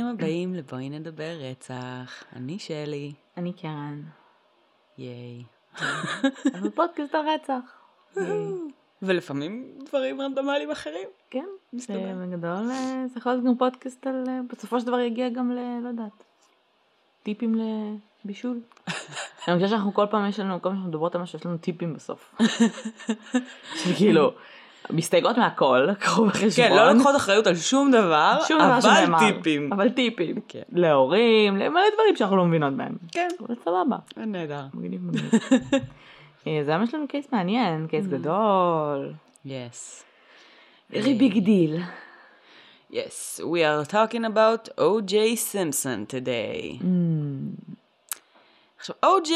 ברוכים הבאים לבואי נדבר רצח. אני שלי. אני קרן. ייי. אנחנו פודקאסט הרצח. ולפעמים דברים רנדומליים אחרים. כן, מסתבר. בגדול אה, זה יכול להיות גם פודקאסט על, אה, בסופו של דבר יגיע גם ל... לא יודעת, טיפים לבישול. אני חושבת שאנחנו כל פעם יש לנו, כל פעם שאנחנו מדברות על משהו, יש לנו טיפים בסוף. שכאילו, מסתייגות מהכל, קחו בחשבון. כן, לא לוקחות אחריות על שום דבר, שום דבר אבל שנאמר. טיפים. אבל טיפים. כן. להורים, למלא דברים שאנחנו לא מבינות בהם. כן. אבל סבבה. נהדר. מגניב מגניב. אה, זה היה יש לנו קייס מעניין, קייס גדול. Yes. very big deal. Yes, we are talking about O.J. Simpson today. עכשיו, O.J.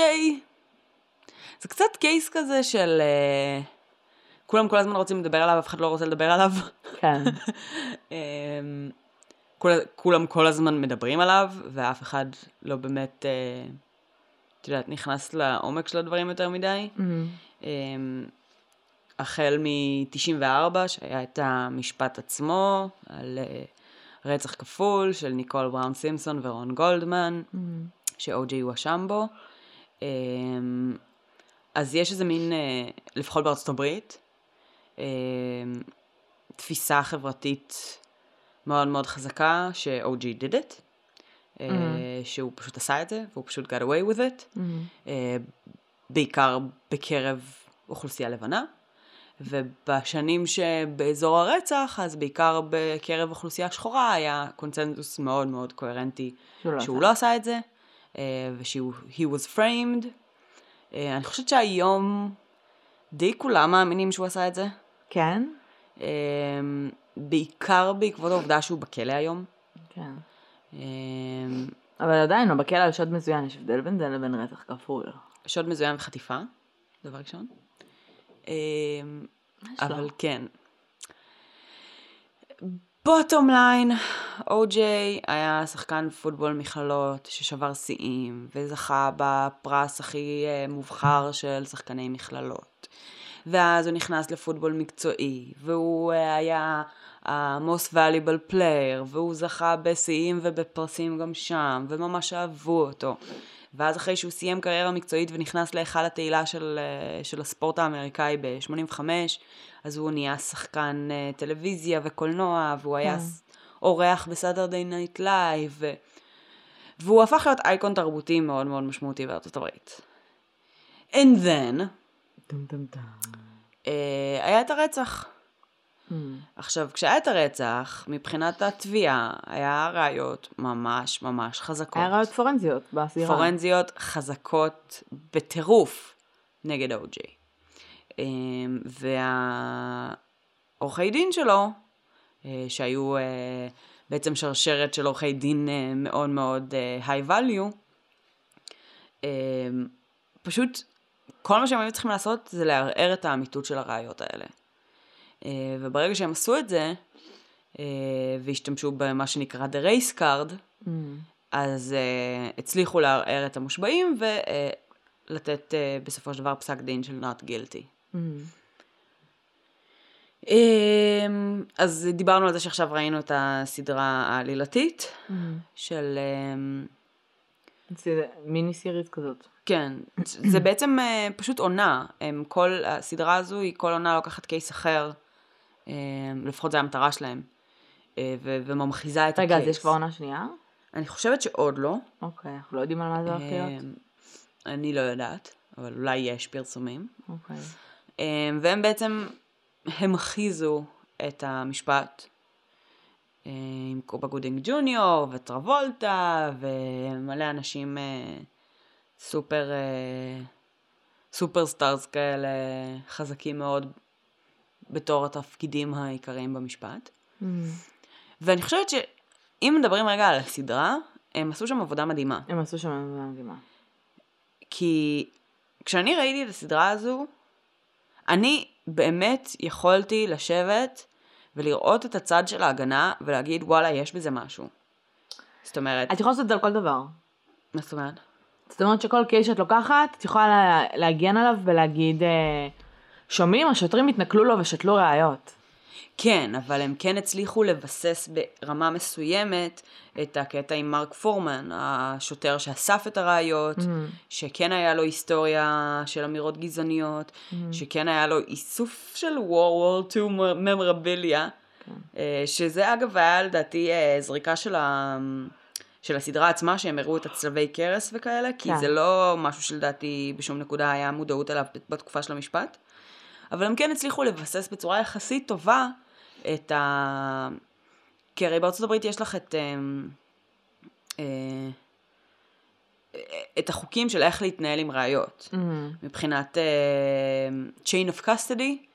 זה קצת קייס כזה של... אה, כולם כל הזמן רוצים לדבר עליו, אף אחד לא רוצה לדבר עליו. כן. אמ, כול- כולם כל הזמן מדברים עליו, ואף אחד לא באמת, אה, את יודעת, נכנס לעומק של הדברים יותר מדי. אמ, החל מ-94, שהיה את המשפט עצמו, על אה, רצח כפול של ניקול בראון סימפסון ורון גולדמן, שאו.ג'יי הואשם בו. אז יש איזה מין, אה, לפחות בארצות הברית, תפיסה חברתית מאוד מאוד חזקה ש-OG did it, אה, שהוא פשוט עשה את זה, והוא פשוט got away with it, אה, בעיקר בקרב אוכלוסייה לבנה, ובשנים שבאזור הרצח, אז בעיקר בקרב אוכלוסייה שחורה היה קונצנזוס מאוד מאוד קוהרנטי שהוא לא שהוא עשה. לא עשה את זה, אה, ושהוא he was framed. אני חושבת שהיום די כולם מאמינים שהוא עשה את זה. כן? אה, בעיקר בעקבות העובדה שהוא בכלא היום. כן. אה, אבל עדיין, לא, בכלא על שוד מזוין יש הבדל בין זה לבין רצח כפול. שוד מזוין וחטיפה, דבר ראשון. אה, אבל כן. בוטום ליין, או.ג'יי היה שחקן פוטבול מכללות ששבר שיאים וזכה בפרס הכי אה, מובחר של שחקני מכללות. ואז הוא נכנס לפוטבול מקצועי, והוא אה, היה ה-most valuable player, והוא זכה בשיאים ובפרסים גם שם, וממש אהבו אותו. ואז אחרי שהוא סיים קריירה מקצועית ונכנס להיכל התהילה של, אה, של הספורט האמריקאי ב-85, אז הוא נהיה שחקן אה, טלוויזיה וקולנוע, והוא היה ס- אורח ב Saturday Night Live. והוא הפך להיות אייקון תרבותי מאוד מאוד משמעותי בארצות הברית. And then, אה, היה את הרצח. עכשיו, כשהיה את הרצח, מבחינת התביעה, היה ראיות ממש ממש חזקות. היה ראיות פורנזיות בסדרה. פורנזיות חזקות בטירוף נגד או.ג'יי. אמ, והעורכי דין שלו, אה, שהיו אה, בעצם שרשרת של עורכי דין אה, מאוד מאוד אה, high value, אמ, פשוט כל מה שהם היו צריכים לעשות זה לערער את האמיתות של הראיות האלה. אה, וברגע שהם עשו את זה, אה, והשתמשו במה שנקרא The Race Card, Mm. אז uh, הצליחו לערער את המושבעים ולתת בסופו של דבר פסק דין של not guilty. Mm. Um, אז דיברנו על זה שעכשיו ראינו את הסדרה העלילתית Mm. של... זה מיני סיריס כזאת. כן, זה בעצם uh, פשוט עונה. Um, כל הסדרה הזו היא כל עונה לוקחת קייס אחר, um, לפחות זו המטרה שלהם, uh, ו- וממחיזה את רגע, אז ה case. יש כבר עונה שנייה? אני חושבת שעוד לא. אוקיי, אנחנו לא יודעים על מה זה הולך להיות. Um, אני לא יודעת, אבל אולי יש פרסומים. אוקיי. אמ, והם בעצם המחיזו את המשפט אה, עם קובה גודינג ג'וניור וטרבולטה ומלא אנשים אה, סופר אה, super stars כאלה חזקים מאוד בתור התפקידים העיקריים במשפט. Mm. ואני חושבת שאם מדברים רגע על הסדרה, הם עשו שם עבודה מדהימה. הם עשו שם עבודה מדהימה. כי כשאני ראיתי את הסדרה הזו, אני באמת יכולתי לשבת ולראות את הצד של ההגנה ולהגיד וואלה יש בזה משהו. זאת אומרת, את יכולה לעשות את זה על כל דבר. מה זאת אומרת? זאת אומרת שכל קייס שאת לוקחת, את יכולה לה- להגן עליו ולהגיד, אה, שומעים, השוטרים התנכלו לו ושתלו ראיות. כן, אבל הם כן הצליחו לבסס ברמה מסוימת את הקטע עם מרק פורמן, השוטר שאסף את הראיות, mm-hmm. שכן היה לו היסטוריה של אמירות גזעניות, mm-hmm. שכן היה לו איסוף של World War II ממרביליה, כן. אה, שזה אגב היה לדעתי אה, זריקה של ה... של הסדרה עצמה, שהם הראו את הצלבי קרס וכאלה, כי כן. זה לא משהו שלדעתי בשום נקודה היה מודעות אליו בתקופה של המשפט. אבל הם כן הצליחו לבסס בצורה יחסית טובה את ה... כי הרי בארצות הברית יש לך את... אה, אה, את החוקים של איך להתנהל עם ראיות. Mm-hmm. מבחינת uh, chain of custody,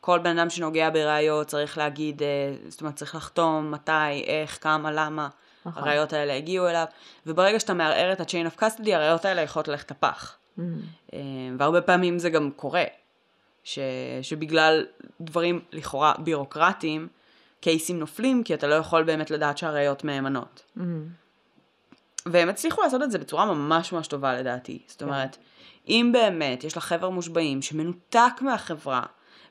כל בן אדם שנוגע בראיות צריך להגיד, uh, זאת אומרת צריך לחתום מתי, איך, כמה, למה נכון. הראיות האלה הגיעו אליו, וברגע שאתה מערער את ה-chain of custody, הראיות האלה יכולות ללכת לפח. Mm-hmm. Uh, והרבה פעמים זה גם קורה. ש, שבגלל דברים לכאורה בירוקרטיים, קייסים נופלים, כי אתה לא יכול באמת לדעת שהראיות מהימנות. Mm-hmm. והם הצליחו לעשות את זה בצורה ממש ממש טובה לדעתי. זאת כן. אומרת, אם באמת יש לך חבר מושבעים שמנותק מהחברה,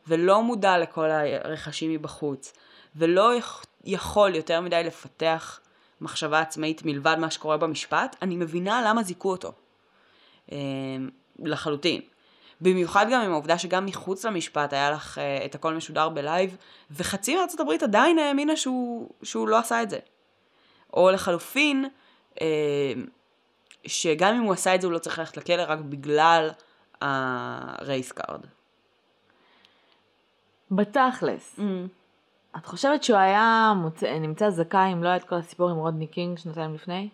ולא מודע לכל הרכשים מבחוץ, ולא יכול יותר מדי לפתח מחשבה עצמאית מלבד מה שקורה במשפט, אני מבינה למה זיכו אותו. אה, לחלוטין. במיוחד גם עם העובדה שגם מחוץ למשפט היה לך uh, את הכל משודר בלייב, וחצי מארצות הברית עדיין האמינה שהוא, שהוא לא עשה את זה. או לחלופין, uh, שגם אם הוא עשה את זה הוא לא צריך ללכת לכלא רק בגלל ה race card. בתכלס, mm. את חושבת שהוא היה מוצא, נמצא זכאי אם לא היה את כל הסיפור עם רודני קינג שנתיים לפני?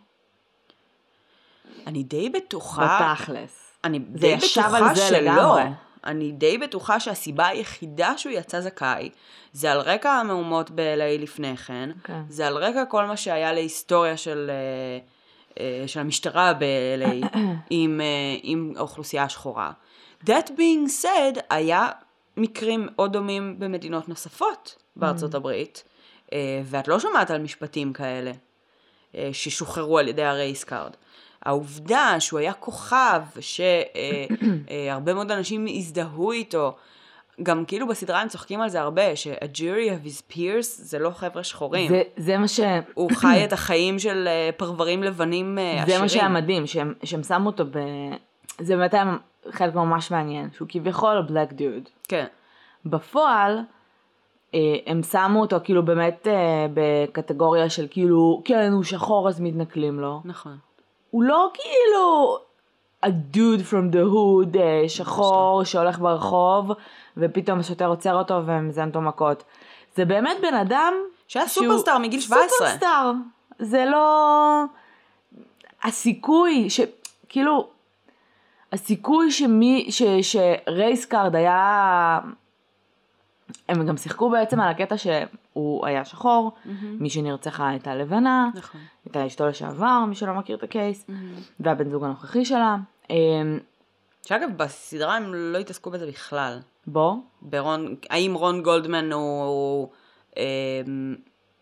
אני די בטוחה... בתכלס. אני די בטוחה שלא. לגמרי. אני די בטוחה שהסיבה היחידה שהוא יצא זכאי, זה על רקע המהומות ב-LA לפני כן, okay. כן. זה על רקע כל מה שהיה להיסטוריה של, אה, אה, של המשטרה ב-LA עם, אה, עם האוכלוסייה השחורה. That being said, היה מקרים מאוד דומים במדינות נוספות בארצות mm. הברית, ואת לא שומעת על משפטים כאלה ששוחררו על ידי ה race card. העובדה שהוא היה כוכב, שהרבה מאוד אנשים הזדהו איתו, גם כאילו בסדרה הם צוחקים על זה הרבה, שה-jury of his peers זה לא חבר'ה שחורים. זה, זה מה ש... הוא חי את החיים של אה, פרברים לבנים עשירים. אה, זה מה שהיה מדהים, שהם, שהם שמו אותו ב... זה באמת היה חלק ממש מעניין, שהוא כביכול בלק דוד. כן. בפועל, אה, הם שמו אותו כאילו באמת בקטגוריה של כאילו, כן, הוא שחור אז מתנכלים לו. נכון. הוא לא כאילו a dude from the hood אה, שחור שהולך ברחוב ופתאום השוטר עוצר אותו ומזיין אותו מכות. זה באמת בן אדם שהיה superstar מגיל 17. superstar. זה לא... הסיכוי ש... כאילו... הסיכוי שמי... ש... ש race card היה... הם גם שיחקו בעצם על הקטע שהוא היה שחור, mm-hmm. מי שנרצחה הייתה לבנה, נכון. הייתה אשתו לשעבר, מי שלא מכיר את ה case, mm-hmm. והבן זוג הנוכחי שלה. אמ, שאגב, בסדרה הם לא התעסקו בזה בכלל. בוא. ברון, האם רון גולדמן הוא... אה,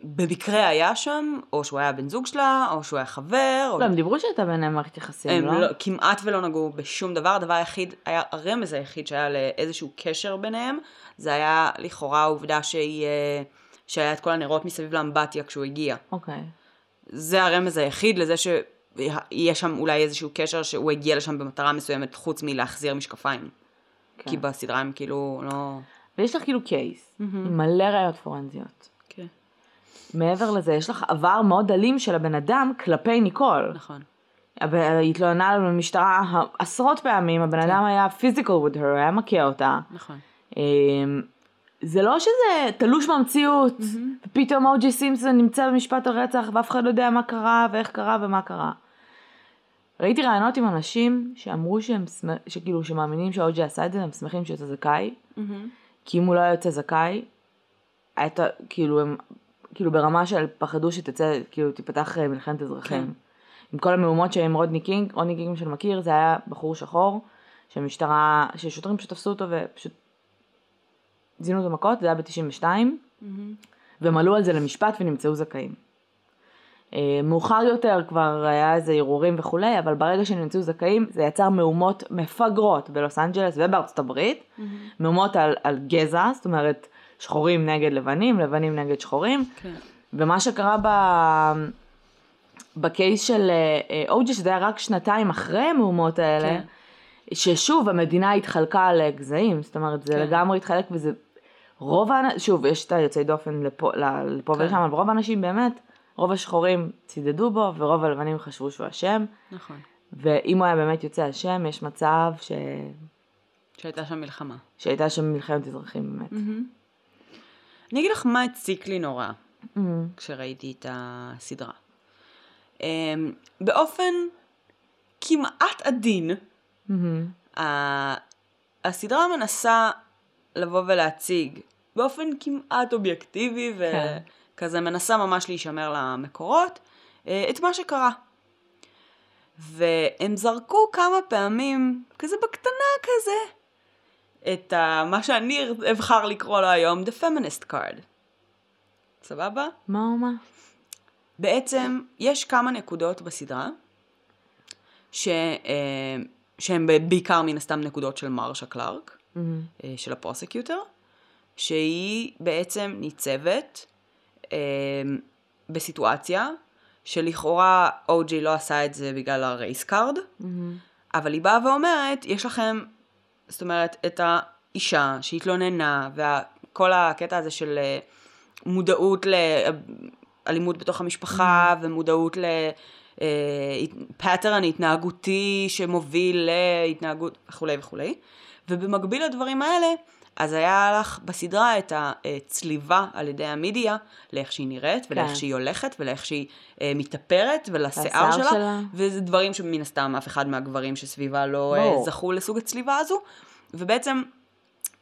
במקרה היה שם, או שהוא היה בן זוג שלה, או שהוא היה חבר. או... לא, הם דיברו שהייתה ביניהם מערכת יחסים, הם לא? לא? כמעט ולא נגעו בשום דבר, הדבר היחיד, היה הרמז היחיד שהיה לאיזשהו קשר ביניהם, זה היה לכאורה העובדה שהיא, אה, שהיה את כל הנרות מסביב לאמבטיה כשהוא הגיע. אוקיי. Okay. זה הרמז היחיד לזה שיש שם אולי איזשהו קשר שהוא הגיע לשם במטרה מסוימת, חוץ מלהחזיר משקפיים. Okay. כי כן. בסדרה הם כאילו לא... ויש לך כאילו קייס, mm-hmm. עם מלא ראיות פורנזיות. מעבר לזה, יש לך עבר מאוד אלים של הבן אדם כלפי ניקול. נכון. היא התלוננה עליו במשטרה עשרות פעמים, הבן כן. אדם היה פיזיקל with her, היה מכה אותה. נכון. אמ, זה לא שזה תלוש במציאות, mm-hmm. ופתאום אוג'י סימפסון נמצא במשפט הרצח ואף אחד לא יודע מה קרה ואיך קרה ומה קרה. ראיתי ראיונות עם אנשים שאמרו שהם, שכאילו, שמאמינים שאו.ג'יי עשה את זה, הם שמחים שיוצא זכאי, mm-hmm. כי אם הוא לא היה יוצא זכאי, הייתה, כאילו, הם, כאילו ברמה של פחדו שתצא, כאילו, תיפתח אה, מלחמת אזרחים. כן. עם כל המהומות שעם רודני קינג, רודני קינג של מכיר, זה היה בחור שחור, שמשטרה, ששוטרים פשוט תפסו אותו ופשוט זיינו אותו מכות, זה היה ב-92, mm-hmm. והם עלו על זה למשפט ונמצאו זכאים. אה, מאוחר יותר כבר היה איזה ערעורים וכולי, אבל ברגע שנמצאו זכאים זה יצר מהומות מפגרות בלוס אנג'לס ובארצות הברית, mm-hmm. מהומות על, על גזע, זאת אומרת שחורים נגד לבנים, לבנים נגד שחורים. כן. ומה שקרה ב... בקייס של אה, אוג'י, שזה היה רק שנתיים אחרי המהומות האלה, כן. ששוב המדינה התחלקה לגזעים, זאת אומרת זה כן. לגמרי התחלק וזה, רוב האנשים, שוב יש את היוצאי דופן לפה, לפה כן. ולשם, אבל רוב האנשים באמת, רוב השחורים צידדו בו ורוב הלבנים חשבו שהוא אשם, נכון. ואם הוא היה באמת יוצא אשם, יש מצב ש... שהייתה שם מלחמה. שהייתה שם מלחמת אזרחים באמת. אני אגיד לך מה הציק לי נורא Mm-hmm. כשראיתי את הסדרה. אמ, באופן כמעט עדין, Mm-hmm. ה- הסדרה מנסה לבוא ולהציג באופן כמעט אובייקטיבי כן. וכזה מנסה ממש להישמר למקורות אה, את מה שקרה. והם זרקו כמה פעמים, כזה בקטנה כזה, את ה, מה שאני אבחר לקרוא לו היום, The Feminist Card. סבבה? מה או מה? בעצם יש כמה נקודות בסדרה ש, אה, שהן בעיקר מן הסתם נקודות של מרשה קלארק, Mm-hmm. אה, של ה prosecutor, שהיא בעצם ניצבת אה, בסיטואציה שלכאורה או.ג'יי לא עשה את זה בגלל ה race card, Mm-hmm. אבל היא באה ואומרת, יש לכם, זאת אומרת, את האישה שהתלוננה, וכל הקטע הזה של אה, מודעות לאלימות בתוך המשפחה, ומודעות לפאטרן התנהגותי שמוביל להתנהגות וכולי וכולי. ובמקביל לדברים האלה, אז היה לך בסדרה את הצליבה על ידי המדיה לאיך שהיא נראית, ולאיך כן. שהיא הולכת, ולאיך שהיא אה, מתאפרת, ולשיער שלה, שלה. וזה דברים שמן הסתם אף אחד מהגברים שסביבה לא אה. זכו לסוג הצליבה הזו, ובעצם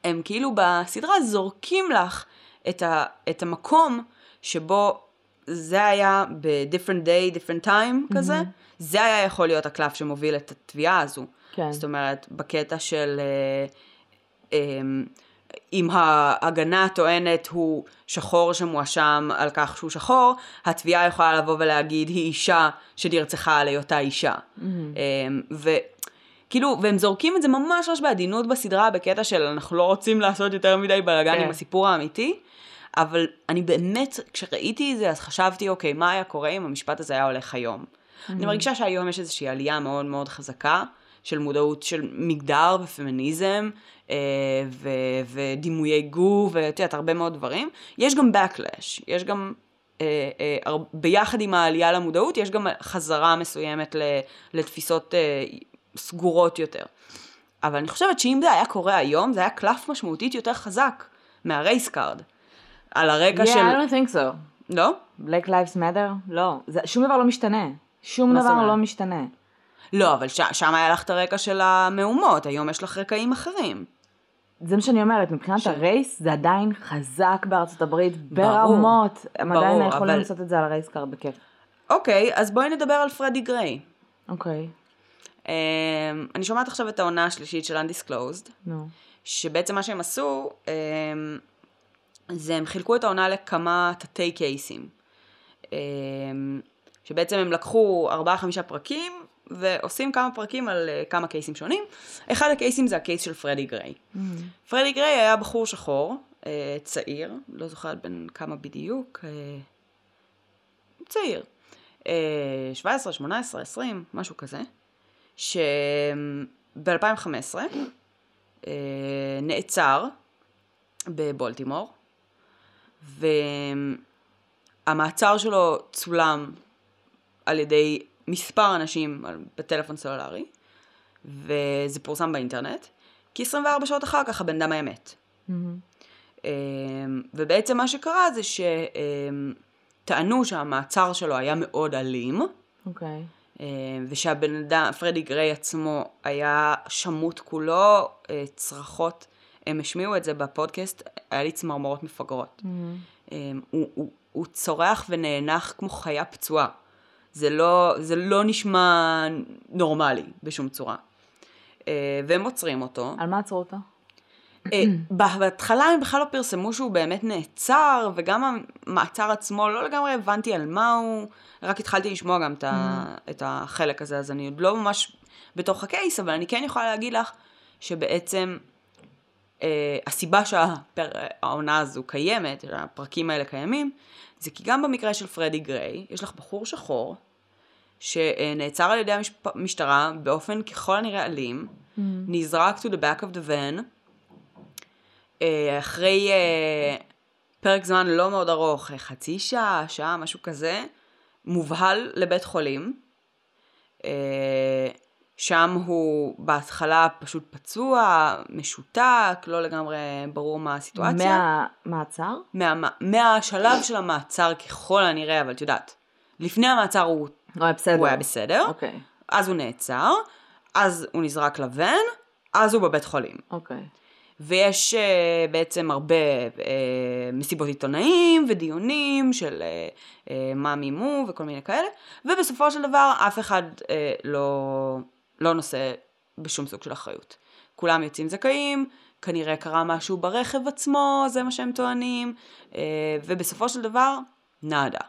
הם כאילו בסדרה זורקים לך את, ה, את המקום שבו זה היה ב-different day, different time כזה, זה היה יכול להיות הקלף שמוביל את התביעה הזו. כן. זאת אומרת, בקטע של אה, אם ההגנה הטוענת הוא שחור שמואשם על כך שהוא שחור, התביעה יכולה לבוא ולהגיד היא אישה שנרצחה על היותה אישה. Mm-hmm. אה, וכאילו, והם זורקים את זה ממש ממש בעדינות בסדרה, בקטע של אנחנו לא רוצים לעשות יותר מדי בלאגן כן. עם הסיפור האמיתי, אבל אני באמת, כשראיתי את זה, אז חשבתי, אוקיי, מה היה קורה אם המשפט הזה היה הולך היום? אני מרגישה שהיום יש איזושהי עלייה מאוד מאוד חזקה של מודעות של מגדר ופמיניזם אה, ו- ודימויי גוף ואת יודעת, הרבה מאוד דברים. יש גם backlash, יש גם, אה, אה, ביחד עם העלייה למודעות, יש גם חזרה מסוימת לתפיסות סגורות יותר. אבל אני חושבת שאם זה היה קורה היום, זה היה קלף משמעותית יותר חזק מה race card. על הרקע Yeah, של... I don't think so. לא? Black Lives Matter? לא. זה, שום דבר לא משתנה. שום דבר? לא משתנה. לא, אבל ש- שם היה לך את הרקע של המהומות, היום יש לך רקעים אחרים. זה מה שאני אומרת, מבחינת ש- ה race זה עדיין חזק בארצות הברית ברור, ברמות. הם עדיין ברור, יכולים אבל- לעשות את זה על ה race card בכיף. אוקיי, אז בואי נדבר על פרדי גריי. אוקיי, Um, אני שומעת עכשיו את העונה השלישית של Undisclosed, נו. שבעצם מה שהם עשו, um, זה הם חילקו את העונה לכמה תתי קייסים. Um, שבעצם הם לקחו ארבעה חמישה פרקים, ועושים כמה פרקים על uh, כמה קייסים שונים. אחד הקייסים זה הקייס של פרדי גריי. פרדי גריי היה בחור שחור, uh, צעיר, לא זוכרת בין כמה בדיוק, uh, צעיר. אה, 17, 18, 20, משהו כזה, שב-2015 אה, נעצר בבולטימור, והמעצר שלו צולם על ידי מספר אנשים בטלפון סלולרי, וזה פורסם באינטרנט, כי 24 שעות אחר כך הבן אדם היה מת. מהמם. אמ, ובעצם מה שקרה זה שטענו שהמעצר שלו היה מאוד אלים, אוקיי. אמ, ושהבן אדם, פרדי גריי עצמו, היה שמוט כולו, אה, צרחות, הם השמיעו את זה בפודקאסט, היה לי צמרמורות מפגרות. אמ, הוא, הוא, הוא צורח ונאנח כמו חיה פצועה. זה לא, זה לא נשמע נורמלי בשום צורה. אה, והם עוצרים אותו. על מה עצרו אותו? אה, בהתחלה הם בכלל לא פרסמו שהוא באמת נעצר, וגם המעצר עצמו, לא לגמרי הבנתי על מה הוא, רק התחלתי לשמוע גם את, את החלק הזה, אז אני עוד לא ממש בתוך הקייס, אבל אני כן יכולה להגיד לך שבעצם אה, הסיבה שהעונה הזו קיימת, הפרקים האלה קיימים, זה כי גם במקרה של פרדי גריי, יש לך בחור שחור, שנעצר על ידי המשטרה באופן ככל הנראה אלים, mm. נזרק to the back of the van, אה, אחרי אה, פרק זמן לא מאוד ארוך, חצי שעה, שעה, משהו כזה, מובהל לבית חולים. שם הוא בהתחלה פשוט פצוע, משותק, לא לגמרי ברור מה הסיטואציה. מהמעצר? מה, מהשלב של המעצר ככל הנראה, אבל את יודעת, לפני המעצר הוא, הוא היה בסדר. הוא היה בסדר. אוקיי. אז הוא נעצר, אז הוא נזרק לבן, אז הוא בבית חולים. אוקיי. ויש uh, בעצם הרבה uh, מסיבות עיתונאים ודיונים של uh, uh, מה מימו וכל מיני כאלה, ובסופו של דבר אף אחד uh, לא, לא נושא בשום סוג של אחריות. כולם יוצאים זכאים, כנראה קרה משהו ברכב עצמו, זה מה שהם טוענים, uh, ובסופו של דבר, נאדה.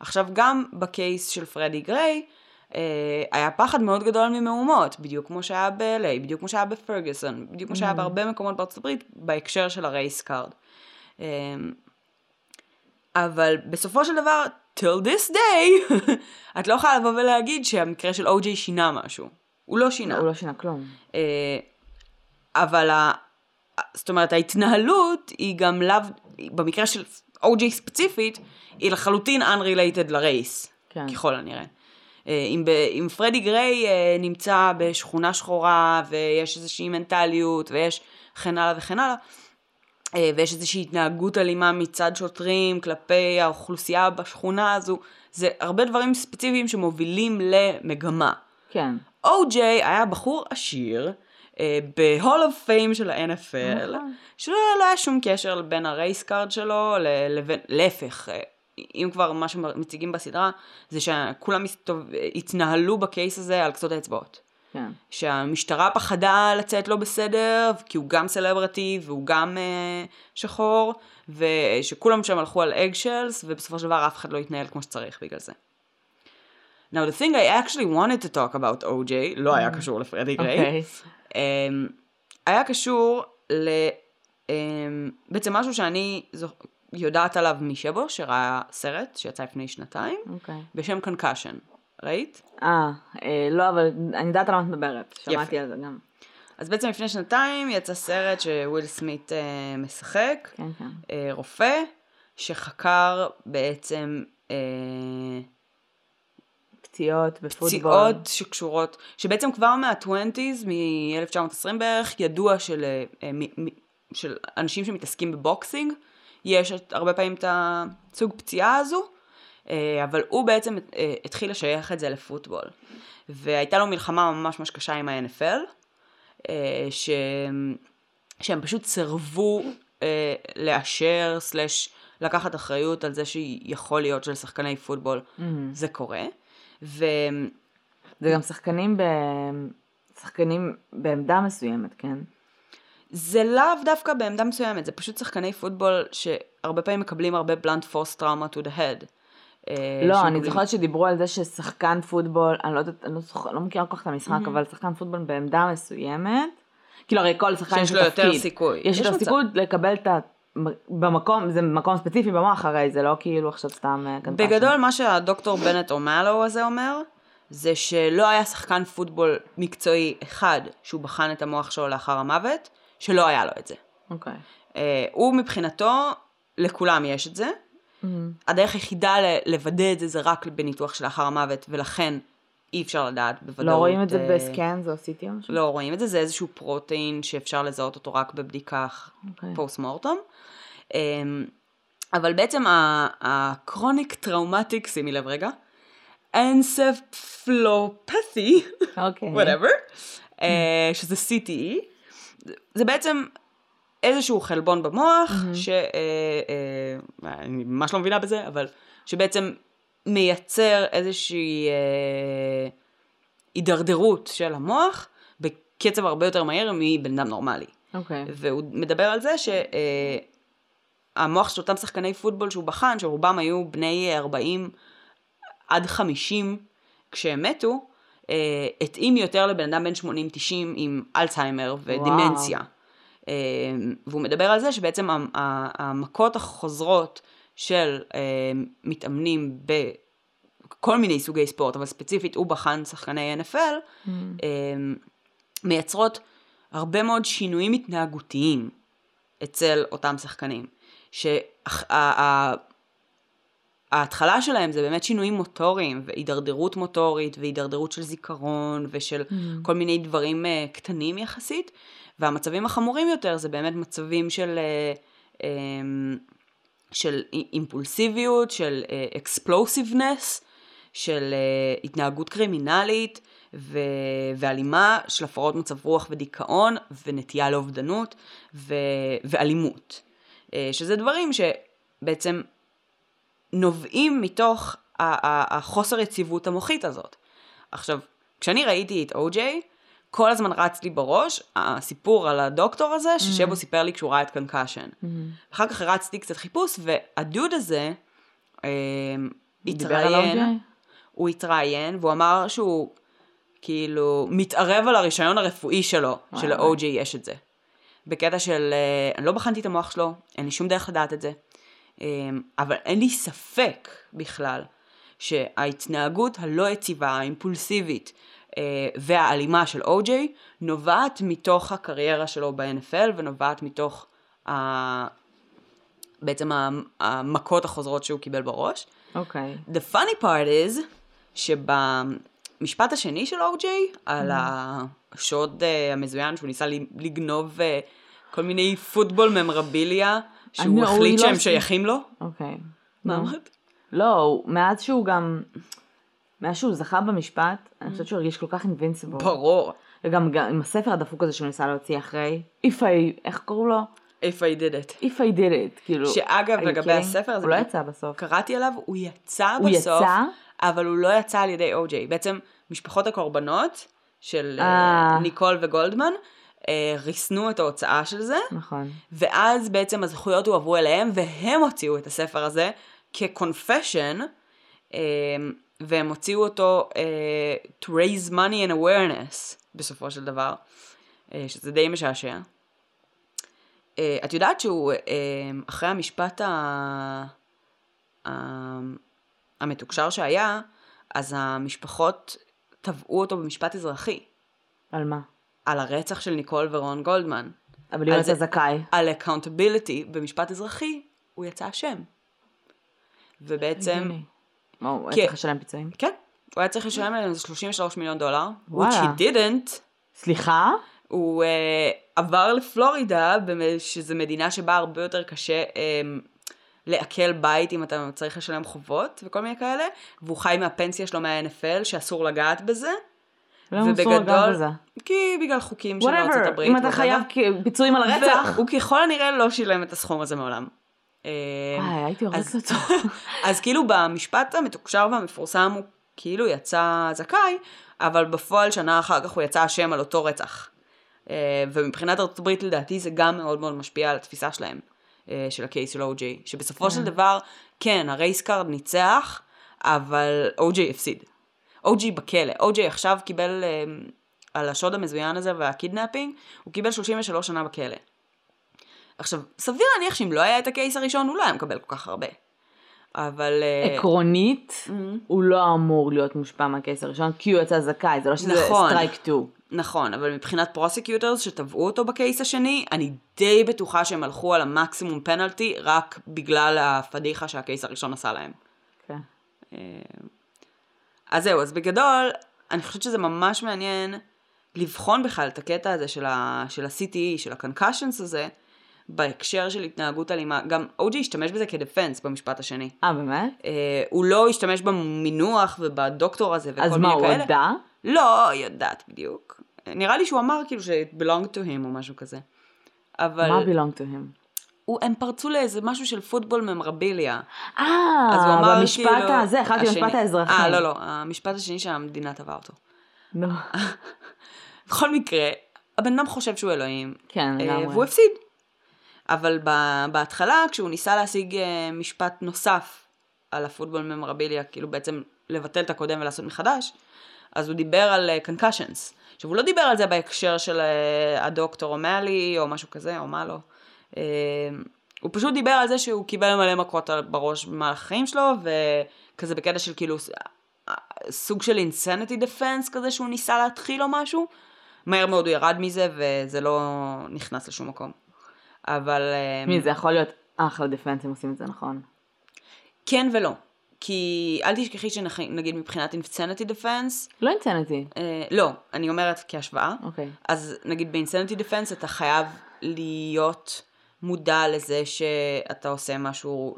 עכשיו גם בקייס של פרדי גריי, אה, היה פחד מאוד גדול ממהומות, בדיוק כמו שהיה ב-LA, בדיוק כמו שהיה בפרגוסון, בדיוק כמו שהיה mm. בהרבה מקומות בארצות הברית, בהקשר של ה race card. אה, אבל בסופו של דבר, till this day, את לא יכולה לבוא ולהגיד שהמקרה של או.ג'יי שינה משהו. הוא לא שינה. הוא לא שינה כלום. אה, אבל, ה... זאת אומרת, ההתנהלות היא גם לאו, במקרה של או.ג'יי ספציפית, היא לחלוטין unrelated ל race, כן. ככל הנראה. אה, אם, ב, אם פרדי גריי אה, נמצא בשכונה שחורה ויש איזושהי מנטליות ויש וכן הלאה וכן הלאה, אה, ויש איזושהי התנהגות אלימה מצד שוטרים כלפי האוכלוסייה בשכונה הזו, זה הרבה דברים ספציפיים שמובילים למגמה. כן. או.ג'יי היה בחור עשיר, ב Hall of Fame של ה-NFL, נכון. שלא לא היה שום קשר בין ה race card שלו לבין, להפך, אם כבר מה שמציגים בסדרה, זה שכולם. התנהלו בקייס הזה על קצות האצבעות. כן. שהמשטרה פחדה לצאת לא בסדר, כי הוא גם סלברטי והוא גם uh, שחור, ושכולם שם הלכו על אגשלס, ובסופו של דבר אף אחד לא התנהל כמו שצריך בגלל זה. Now the thing I actually wanted to talk about OJ, לא היה mm. קשור לפרדי גריי, okay. um, היה קשור ל... Um, בעצם משהו שאני יודעת עליו משבו, שראה סרט שיצא לפני שנתיים, okay. בשם Concussion. ראית? אה, אה, לא, אבל אני יודעת על מה את מדברת, שמעתי יפה. על זה גם. אז בעצם לפני שנתיים יצא סרט שוויל סמית אה, משחק, כן, כן. אה, רופא, שחקר בעצם... אה, פציעות בפוטבול. פציעות שקשורות, שבעצם כבר מה-20's, מ-1920 בערך, ידוע של, אה, מ, של אנשים שמתעסקים בבוקסינג, יש הרבה פעמים את הסוג פציעה הזו, אה, אבל הוא בעצם אה, התחיל לשייך את זה לפוטבול. והייתה לו מלחמה ממש ממש קשה עם ה-NFL, אה, ש... שהם פשוט סירבו לאשר, סלש לקחת אחריות על זה שיכול להיות שלשחקני פוטבול mm-hmm. זה קורה. ו... וגם שחקנים, ב... שחקנים בעמדה מסוימת, כן? זה לאו דווקא בעמדה מסוימת, זה פשוט שחקני פוטבול שהרבה פעמים מקבלים הרבה בלנט פורס טראומה to the head. אה, לא, אני זוכרת שדיברו על זה ששחקן פוטבול, אני לא יודעת, אני לא, זוכר, לא מכירה כל כך את המשחק, mm-hmm. אבל שחקן פוטבול בעמדה מסוימת, כאילו הרי כל שחקן יש לו יותר סיכוי. יש לו סיכוי לקבל את ה... במקום, זה מקום ספציפי במוח הרי, זה לא כאילו עכשיו סתם אה, קנטשן. בגדול מה שהדוקטור בנט אומלו הזה אומר, זה שלא היה שחקן פוטבול מקצועי אחד שהוא בחן את המוח שלו לאחר המוות, שלא היה לו את זה. אוקיי. Okay. אה, uh, הוא מבחינתו, לכולם יש את זה. Mm-hmm. הדרך היחידה לוודא את זה זה רק בניתוח שלאחר המוות, ולכן אי אפשר לדעת בוודאות. לא רואים את זה uh, בסקאן, זה עשיתי משהו? לא רואים את זה, זה איזשהו פרוטאין שאפשר לזהות אותו רק בבדיקה okay. אוקיי. פוסט מורטום. Um, אבל בעצם הקרוניק טראומטיק, שימי לב רגע, אנספלופתי, whatever, uh, שזה CTE. זה בעצם איזשהו חלבון במוח, mm-hmm. שאני אה, אה, ממש לא מבינה בזה, אבל שבעצם מייצר איזושהי אה, הידרדרות של המוח בקצב הרבה יותר מהיר מבן אדם נורמלי. אוקיי. והוא מדבר על זה שהמוח של אותם שחקני פוטבול שהוא בחן, שרובם היו בני 40 עד 50 כשהם מתו, התאים יותר לבן אדם בן 80-90 עם אלצהיימר ודימנציה. והוא מדבר על זה שבעצם המכות החוזרות של מתאמנים בכל מיני סוגי ספורט, אבל ספציפית הוא בחן שחקני NFL, mm. מייצרות הרבה מאוד שינויים התנהגותיים אצל אותם שחקנים. שההתחלה שלהם זה באמת שינויים מוטוריים והידרדרות מוטורית והידרדרות של זיכרון ושל mm. כל מיני דברים uh, קטנים יחסית, והמצבים החמורים יותר זה באמת מצבים של, uh, um, של אימפולסיביות, של אקספלוסיבנס, uh, של uh, התנהגות קרימינלית, ו... והלימה של הפרעות מצב רוח ודיכאון ונטייה לאובדנות ו... ואלימות. אה, שזה דברים שבעצם נובעים מתוך החוסר יציבות המוחית הזאת. עכשיו, כשאני ראיתי את או-ג'יי, כל הזמן רץ לי בראש הסיפור על הדוקטור הזה, mm-hmm. ששבו סיפר לי כשהוא ראה את קנקשן. Mm-hmm. אחר כך הרצתי קצת חיפוש, והדוד הזה אה, התראיין, הוא התראיין, והוא אמר שהוא כאילו מתערב על הרישיון הרפואי שלו, של-OJ יש את זה. בקטע של, אה, אני לא בחנתי את המוח שלו, אין לי שום דרך לדעת את זה, אה, אבל אין לי ספק בכלל שההתנהגות הלא יציבה, האימפולסיבית אה, והאלימה של OJ נובעת מתוך הקריירה שלו ב-NFL ונובעת מתוך ה... בעצם המכות החוזרות שהוא קיבל בראש. אוקיי. Okay. The funny part is שב... המשפט השני של אורג'יי, על mm. השוד uh, המזוין שהוא ניסה לגנוב uh, כל מיני פוטבול ממרביליה, שהוא החליט שהם לא שייכים לו. אוקיי. מה אמרת? לא, מאז שהוא גם, מאז שהוא זכה במשפט, אני חושבת שהוא הרגיש כל כך אינבינסיבול. ברור. וגם עם הספר הדפוק הזה שהוא ניסה להוציא אחרי, If I, איך קראו לו? If I did it. If I did it, כאילו. שאגב, לגבי הספר הזה, הוא לא יצא בסוף. קראתי עליו, הוא יצא בסוף. הוא יצא? אבל הוא לא יצא על ידי או-ג'יי. בעצם משפחות הקורבנות של אה. ניקול וגולדמן, אה, ריסנו את ההוצאה של זה. נכון. ואז בעצם הזכויות הועברו אליהם, והם הוציאו את הספר הזה כ-confession, אה, והם הוציאו אותו to raise money and awareness, בסופו של דבר, שזה די משעשע. את יודעת שהוא, אחרי המשפט ה... המתוקשר שהיה, אז המשפחות תבעו אותו במשפט אזרחי. על מה? על הרצח של ניקול ורון גולדמן. אבל הוא יצא זכאי. על accountability במשפט אזרחי, הוא יצא אשם. ובעצם... מה, הוא היה צריך לשלם פיצויים? כן, הוא היה צריך לשלם להם איזה 33 מיליון דולר. וואלה. which he didn't. סליחה? הוא uh, עבר לפלורידה, שזו מדינה שבה הרבה יותר קשה um, לעכל בית אם אתה צריך לשלם חובות וכל מיני כאלה, והוא חי מהפנסיה שלו מה-NFL שאסור לגעת בזה. למה אסור לגעת בזה? כי בגלל חוקים של ארצות הברית. אם אתה חייב פיצויים על הרצח. הוא ככל הנראה לא שילם את הסכום הזה מעולם. אה, הייתי הורסת אותו. אז כאילו במשפט המתוקשר והמפורסם הוא כאילו יצא זכאי, אבל בפועל שנה אחר כך הוא יצא אשם על אותו רצח. אה, ומבחינת ארצות הברית לדעתי זה גם מאוד מאוד משפיע על התפיסה שלהם. אה, של הקייס של אוג'יי, שבסופו של כן. דבר, כן, הרייסקארד ניצח, אבל אוג'יי הפסיד. אוג'יי בכלא, אוג'יי עכשיו קיבל, אה, על השוד המזוין הזה וה kidnapping, הוא קיבל 33 שנה בכלא. עכשיו, סביר להניח שאם לא היה את ה case הראשון, הוא לא היה מקבל כל כך הרבה. אבל... אה, עקרונית, mm-hmm. הוא לא אמור להיות מושפע מה case הראשון, כי הוא יצא זכאי, זה לא שזה נכון. strike 2. נכון, אבל מבחינת prosecutors שתבעו אותו ב case השני, אני די בטוחה שהם הלכו על המקסימום פנלטי רק בגלל הפדיחה שה case הראשון עשה להם. כן. אה, אז זהו, אז בגדול, אני חושבת שזה ממש מעניין לבחון בכלל את הקטע הזה של ה-CTE, של ה-concussions הזה, בהקשר של התנהגות אלימה. גם אוג'י השתמש בזה כדפנס במשפט השני. אה, באמת? אה, הוא לא השתמש במינוח ובדוקטור הזה וכל מיני כאלה. אז מה, הוא הודה? לא, יודעת בדיוק. נראה לי שהוא אמר כאילו ש- it belonged to him או משהו כזה. אבל... מה belonged to him? הוא, הם פרצו לאיזה משהו של פוטבול ממרביליה. אה, במשפט כאילו... הזה, חשבתי במשפט האזרחי. אה, לא, לא, המשפט השני שהמדינה תבעה אותו. לא. בכל מקרה, הבן אדם חושב שהוא אלוהים. כן, לגמרי. והוא הפסיד. אבל בהתחלה, כשהוא ניסה להשיג אה, משפט נוסף על הפוטבול ממרביליה, כאילו בעצם לבטל את הקודם ולעשות מחדש, אז הוא דיבר על uh, concussions, עכשיו, הוא לא דיבר על זה בהקשר של אה, הדוקטור אומאלי, או משהו כזה, או מה לא. אה, הוא פשוט דיבר על זה שהוא קיבל מלא מכות בראש במהלך החיים שלו, וכזה בקטע של כאילו סוג של insanity defense כזה שהוא ניסה להתחיל או משהו. מהר מאוד הוא ירד מזה וזה לא נכנס לשום מקום. אבל... מי, אה, זה יכול להיות אחלה defense אם עושים את זה נכון. כן ולא. כי אל תשכחי שנגיד מבחינת insanity defense. לא insanity. אה, לא, אני אומרת כהשוואה. אוקיי. אז נגיד ב insanity defense אתה חייב להיות מודע לזה שאתה עושה משהו,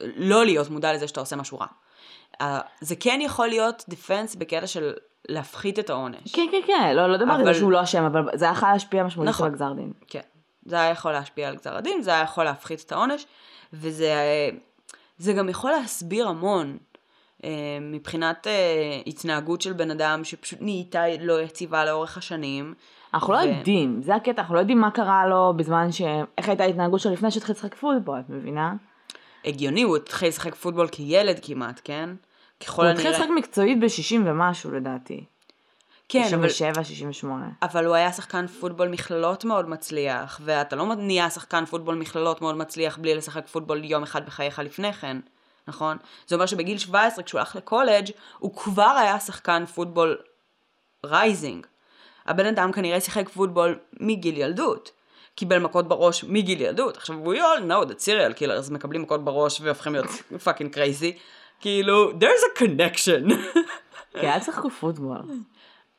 לא להיות מודע לזה שאתה עושה משהו רע. Uh, זה כן יכול להיות דפנס בקטע של להפחית את העונש. כן, כן, כן, לא, לא על זה שהוא לא אשם, אבל זה יכול להשפיע משמעותית נכון, על גזר דין. כן, זה היה יכול להשפיע על גזר הדין, זה היה יכול להפחית את העונש, וזה זה גם יכול להסביר המון. uh, מבחינת uh, התנהגות של בן אדם שפשוט נהייתה לא יציבה לאורך השנים. אנחנו לא ו... לא יודעים, זה הקטע, אנחנו לא יודעים מה קרה לו בזמן ש... איך הייתה ההתנהגות שלו לפני שהתחיל לשחק פוטבול, את מבינה? הגיוני, הוא התחיל לשחק פוטבול כילד כמעט, כן? ככל הנראה... הוא התחיל לשחק מקצועית ב-60 ומשהו לדעתי. כן, 67, אבל... 68. אבל הוא היה שחקן פוטבול מכללות מאוד מצליח, ואתה לא נהיה שחקן פוטבול מכללות מאוד מצליח בלי לשחק פוטבול יום אחד בחייך לפני כן, נכון? זה אומר שבגיל 17, כשהוא הלך לקולג', הוא כבר היה שחקן פוטבול rising. הבן אדם כנראה שיחק פוטבול מגיל ילדות. קיבל מכות בראש מגיל ילדות. עכשיו, we all know that serial killers מקבלים מכות בראש והופכים להיות fucking crazy. כאילו, there's a connection. כן, אל תשחקו פוטבול.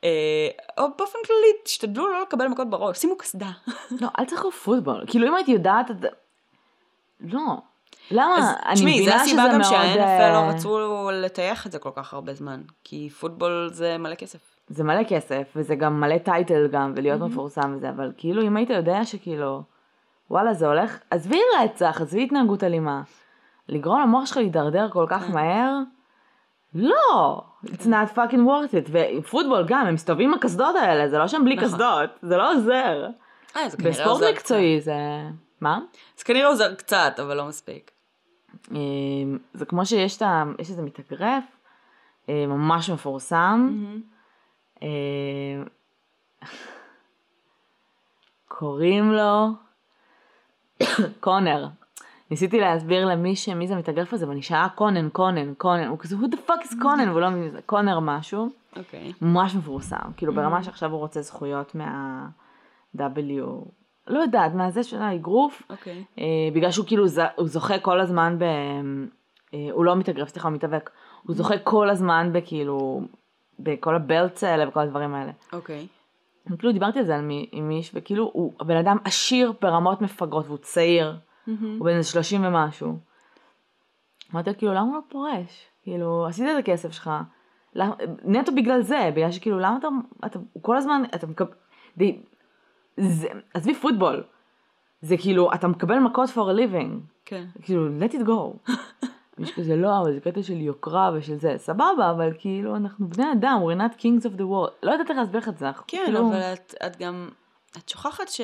אה, או באופן כללי, תשתדלו לא לקבל מכות בראש, שימו קסדה. לא, אל תשחקו פוטבול. כאילו, אם הייתי יודעת... לא. למה? אני מבינה שזה מאוד... תשמעי, זו הסיבה גם שה-NFL לא רצו לטייח את זה כל כך הרבה זמן. כי פוטבול זה מלא כסף. זה מלא כסף, וזה גם מלא טייטל גם, ולהיות mm-hmm. מפורסם וזה, אבל כאילו, אם היית יודע שכאילו, וואלה, זה הולך, עזבי רצח, עזבי התנהגות אלימה. לגרום למוח שלך להידרדר כל כך כן. מהר? לא, it's not fucking worth it, ופוטבול גם, הם מסתובבים עם הקסדות האלה, זה לא שהם בלי נכון. קסדות, זה לא עוזר. אה, זה כנראה עוזר בספורט מקצועי זה... מה? זה כנראה עוזר קצת, אבל לא מספיק. אמ, זה כמו שיש את ה... יש איזה מתאגרף, אה, ממש מפורסם. אמ, קוראים לו קונר. ניסיתי להסביר למי שמי זה המתאגרף הזה, ואני שאלה קונן, קונן, קונן, הוא כזה, who the fuck is קונן, והוא לא מבין, קונר משהו. אוקיי. ממש מפורסם, כאילו ברמה שעכשיו הוא רוצה זכויות מה-W, לא יודעת, מה זה של האגרוף. אוקיי. אה, בגלל שהוא כאילו, הוא זוכה כל הזמן ב... אה, הוא לא מתאגרף, סליחה, הוא מתאבק. הוא זוכה כל הזמן בכאילו, בכל הבלטס האלה וכל הדברים האלה. אוקיי. אני כאילו דיברתי על זה עם מיש, וכאילו הוא הבן אדם עשיר ברמות מפגרות, והוא צעיר. הוא בן 30 ומשהו. אמרתי לו, כאילו, למה הוא לא פורש? כאילו, עשית את הכסף שלך. נטו בגלל זה, בגלל שכאילו, למה אתה, אתה כל הזמן, אתה מקבל, עזבי פוטבול. זה כאילו, אתה מקבל מכות for a living. כן. כאילו, let it go. יש כזה לא, אבל זה קטע של יוקרה ושל זה, סבבה, אבל כאילו, אנחנו בני אדם, we're not kings of the world. לא יודעת איך להסביר לך את זה. כן, כאילו... אבל את, את גם, את שוכחת ש...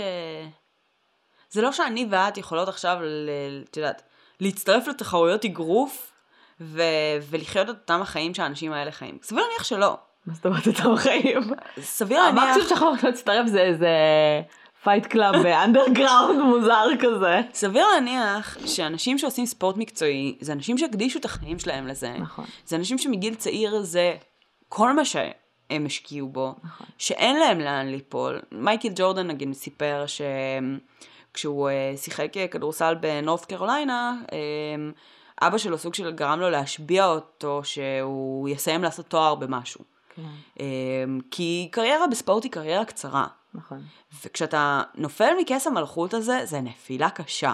זה לא שאני ואת יכולות עכשיו, את יודעת, להצטרף לתחרויות אגרוף ו- ולחיות את אותם החיים שהאנשים האלה חיים. סביר להניח שלא. מה זאת אומרת אותם חיים? סביר להניח... המקסימום שאנחנו יכולים להצטרף זה איזה fight club ב underground מוזר כזה. סביר להניח שאנשים שעושים ספורט מקצועי, זה אנשים שהקדישו את החיים שלהם לזה. נכון. זה אנשים שמגיל צעיר זה כל מה שהם השקיעו בו, נכון. שאין להם לאן ליפול. מייקל ג'ורדן נגיד סיפר ש... כשהוא uh, שיחק אה, כדורסל בנורת קרוליינה, um, אבא שלו סוג של גרם לו להשביע אותו שהוא יסיים לעשות תואר במשהו. כן. Um, כי קריירה בספורט היא קריירה קצרה. נכון. וכשאתה נופל מכס המלכות הזה, זה נפילה קשה.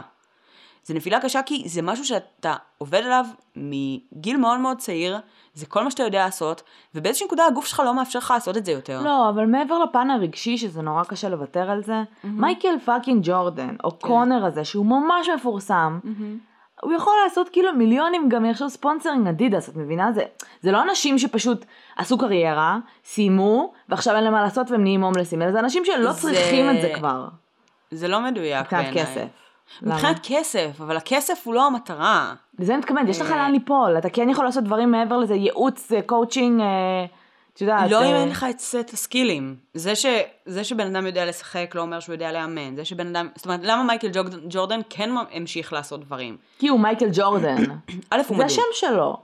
זה נפילה קשה כי זה משהו שאתה עובד עליו מגיל מאוד מאוד צעיר, זה כל מה שאתה יודע לעשות, ובאיזושהי נקודה הגוף שלך לא מאפשר לך לעשות את זה יותר. לא, אבל מעבר לפן הרגשי, שזה נורא קשה לוותר על זה, mm-hmm. מייקל fucking ג'ורדן, או כן. קונר הזה, שהוא ממש מפורסם, mm-hmm. הוא יכול לעשות כאילו מיליונים גם עכשיו sponsoring אדידס, את מבינה? זה, זה לא אנשים שפשוט עשו קריירה, סיימו, ועכשיו אין להם מה לעשות והם נהיים הומלסים, אלא זה אנשים שלא זה... צריכים את זה כבר. זה לא מדויק בעיניי. כסף. מבחינת כסף, אבל הכסף הוא לא המטרה. לזה אני מתכוונת, יש לך לאן ליפול, אתה כן יכול לעשות דברים מעבר לזה, ייעוץ, קואוצ'ינג, אה, את את יודעת... לא אם אה, אין לך את סט הסקילים. זה, ש, זה שבן אדם יודע לשחק לא אומר שהוא יודע לאמן. זה שבן אדם... זאת אומרת, למה מייקל ג'ורדן, כן המשיך לעשות דברים? כי הוא מייקל ג'ורדן. א', הוא זה מדהים. השם שלו.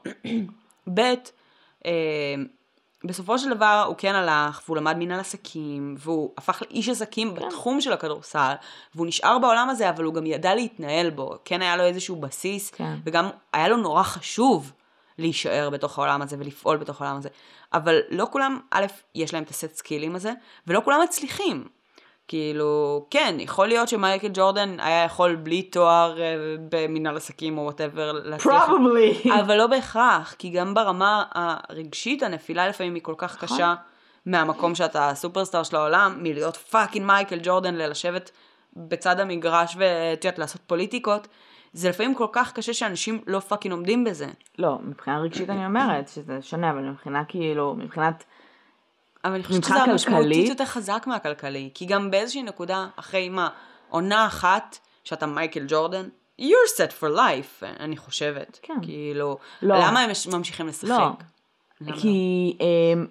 ב', אה, בסופו של דבר הוא כן הלך, והוא למד מנהל עסקים, והוא הפך לאיש עסקים כן. בתחום של הכדורסל, והוא נשאר בעולם הזה, אבל הוא גם ידע להתנהל בו. כן היה לו איזשהו בסיס, כן. וגם היה לו נורא חשוב להישאר בתוך העולם הזה ולפעול בתוך העולם הזה. אבל לא כולם, א', יש להם את הסט סקילים הזה, ולא כולם מצליחים. כאילו, כן, יכול להיות שמייקל ג'ורדן היה יכול בלי תואר אה, במנהל עסקים או whatever להצליח. Probably. אבל לא בהכרח, כי גם ברמה הרגשית הנפילה לפעמים היא כל כך נכון. קשה מהמקום שאתה הסופרסטאר של העולם, מלהיות fucking מייקל ג'ורדן, ללשבת בצד המגרש ואת יודעת, לעשות פוליטיקות. זה לפעמים כל כך קשה שאנשים לא fucking עומדים בזה. לא, מבחינה רגשית אני אומרת שזה שונה, אבל מבחינה כאילו, מבחינת... אבל אני חושבת שזה המשמעותית כלכלית? יותר חזק מהכלכלי. כי גם באיזושהי נקודה, אחרי מה, עונה אחת, שאתה מייקל ג'ורדן, you're set for life, אני חושבת. כן. כאילו, לא. למה הם מש- ממשיכים לשחק? לא. למה כי אמ,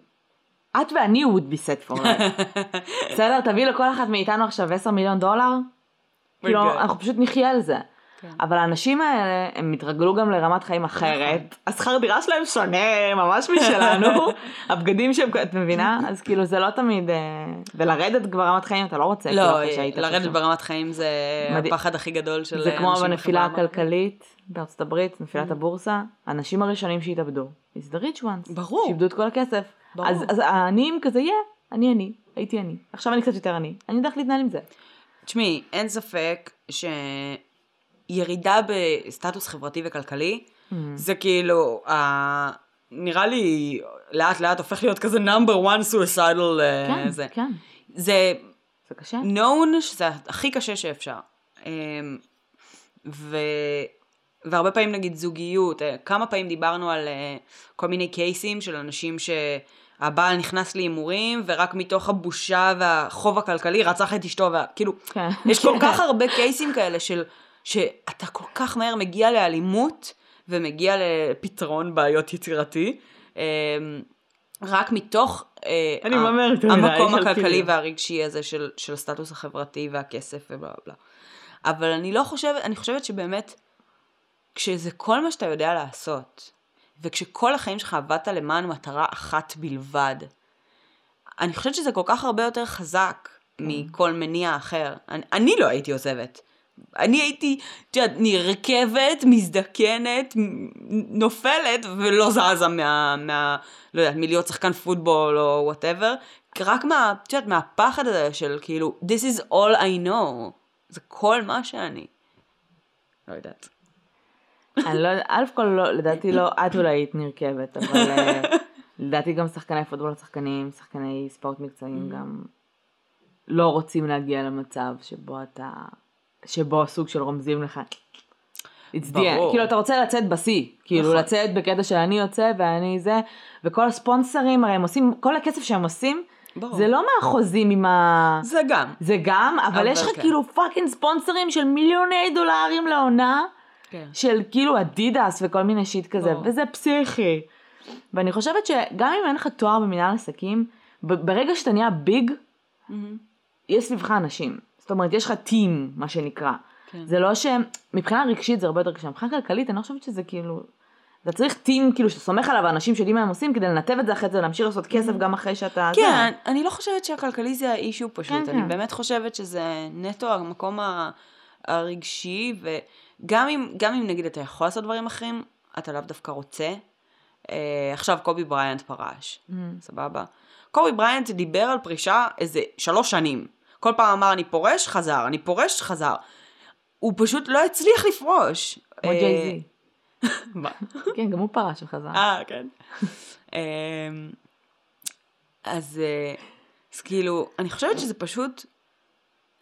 את ואני would be set for life. בסדר? תביא לכל אחת מאיתנו עכשיו 10 מיליון דולר? כאילו, good. אנחנו פשוט נחיה על זה. כן. אבל האנשים האלה, הם התרגלו גם לרמת חיים נכון. אחרת. השכר דירה שלהם שונה ממש משלנו. הבגדים שהם, את מבינה? אז כאילו זה לא תמיד, אה, ולרדת כבר רמת חיים אתה לא רוצה, כאילו, לא, שהיית לרדת. ברמת חיים זה מדהים. הפחד הכי גדול של זה כמו אנשים בנפילה. הכלכלית בארצות הברית, נפילת הבורסה, האנשים הראשונים שהתאבדו, is the rich ones. ברור. שאיבדו את כל הכסף. ברור. אז, אז העניים כזה, יא, אני אני, הייתי אני. עכשיו אני קצת יותר אני. אני יודעת להתנהל עם זה. תשמעי, אין ספק שירידה בסטטוס חברתי וכלכלי, Mm. זה כאילו, ה- נראה לי לאט לאט הופך להיות כזה number one suicidal אה, כן, זה. כן. זה זה קשה. known שזה הכי קשה שאפשר. אמ, ו... והרבה פעמים נגיד זוגיות, אה, כמה פעמים דיברנו על אה, כל מיני קייסים של אנשים שהבעל נכנס להימורים ורק מתוך הבושה והחוב הכלכלי רצח את אשתו, וה... כאילו, כן. יש כל כך הרבה קייסים כאלה של שאתה כל כך מהר מגיע לאלימות ומגיע לפתרון בעיות יצירתי, אמ, רק מתוך אה, אני מדי, המקום הכלכלי. והרגשי הזה של, של הסטטוס החברתי והכסף ובלה בלה. אבל אני לא חושבת, אני חושבת שבאמת, כשזה כל מה שאתה יודע לעשות, וכשכל החיים שלך עבדת למען מטרה אחת בלבד, אני חושבת שזה כל כך הרבה יותר חזק מכל מניע אחר. אני, אני לא הייתי עוזבת. אני הייתי, את יודעת, נרכבת, מזדקנת, נופלת, ולא זזה מה, מה, לא יודעת, מלהיות שחקן פוטבול או וואטאבר, רק מה, את יודעת, מהפחד הזה של כאילו, this is all I know. זה כל מה שאני. לא יודעת. אני לא יודעת, א' כל לא, לדעתי לא, את אולי היית נרכבת, אבל אה, לדעתי גם שחקני פוטבול, שחקנים, שחקני ספורט מקצועיים גם לא רוצים להגיע למצב שבו אתה, שבו סוג של רומזים לך. It's the end. כאילו אתה רוצה לצאת בשיא, כאילו נכון. לצאת בקטע של אני יוצא ואני זה, וכל הספונסרים הרי הם עושים, כל הכסף שהם עושים, ברור. זה לא מהחוזים עם ה... זה גם. זה גם, אבל, אבל יש לך כן. כאילו fucking ספונסרים של מיליוני דולרים לעונה, כן. של כאילו אדידס וכל מיני shit כזה, ברור. וזה פסיכי. ואני חושבת שגם אם אין לך תואר במנהל עסקים, ברגע שאתה נהיה big, יש סביבך אנשים. זאת אומרת, יש לך team, מה שנקרא. כן. זה לא ש... מבחינה רגשית זה הרבה יותר קשה. מבחינה כלכלית, אני לא חושבת שזה כאילו... אתה צריך team, כאילו, שאתה סומך עליו, אנשים שיודעים מה הם עושים, כדי לנתב את זה אחרי זה, להמשיך לעשות כסף גם אחרי שאתה... כן, זה. אני- לא חושבת שהכלכלי זה ה issue פשוט, כן, אני כן. באמת חושבת שזה נטו המקום הרגשי, וגם אם, גם אם נגיד אתה יכול לעשות דברים אחרים, אתה לאו דווקא רוצה. אה, עכשיו קובי בריינט פרש, Mm. סבבה? קובי בריינט דיבר על פרישה איזה שלוש שנים. כל פעם אמר אני פורש, חזר, אני פורש, חזר. הוא פשוט לא הצליח לפרוש. כמו אה, ג'יי-זי. מה? כן, גם הוא פרש וחזר. אה, כן. אמ, אז, אה, אז כאילו, אני חושבת שזה פשוט,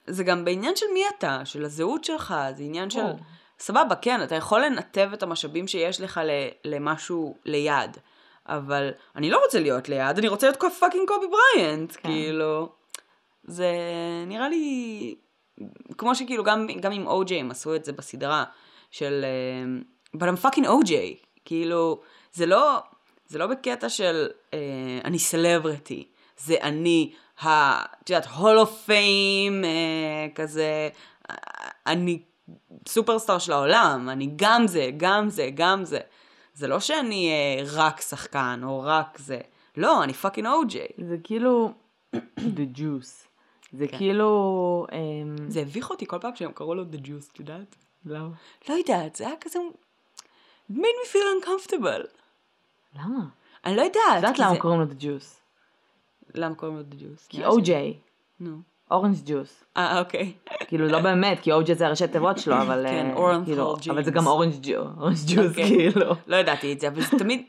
זה גם בעניין של מי אתה, של הזהות שלך, זה עניין של, ברור. סבבה, כן, אתה יכול לנתב את המשאבים שיש לך ל- למשהו ליד, אבל אני לא רוצה להיות ליד, אני רוצה להיות fucking קובי בריינט, כן. כאילו, זה נראה לי, כמו שכאילו גם, גם עם אוג'יי הם עשו את זה בסדרה של, but I'm fucking OJ, כאילו, זה לא, זה לא בקטע של אה, אני סלבריטי, זה אני, את יודעת, Hall of Fame, כזה, אני סופרסטאר של העולם, אני גם זה, גם זה, גם זה. זה לא שאני אה, רק שחקן, או רק זה. לא, אני fucking או-ג'יי. זה כאילו, the juice. זה כן. כאילו... אמ, זה הביך אותי כל פעם שהם קראו לו The Juice, את יודעת? למה? לא יודעת, זה היה כזה... It made me feel uncomfortable. למה? אני לא יודעת. את יודעת למה זה- קוראים לו the juice? למה קוראים לו The Juice? כי או-ג'יי, נו. אורנג' ג'וס. אה, אוקיי. כאילו לא באמת, כי או-ג'יי זה הראשי תיבות שלו, אבל... כן, אה, אורנג' כאילו, אבל זה. גם אורנג' ג'וס, אוקיי. כאילו. לא ידעתי את זה, אבל זה תמיד...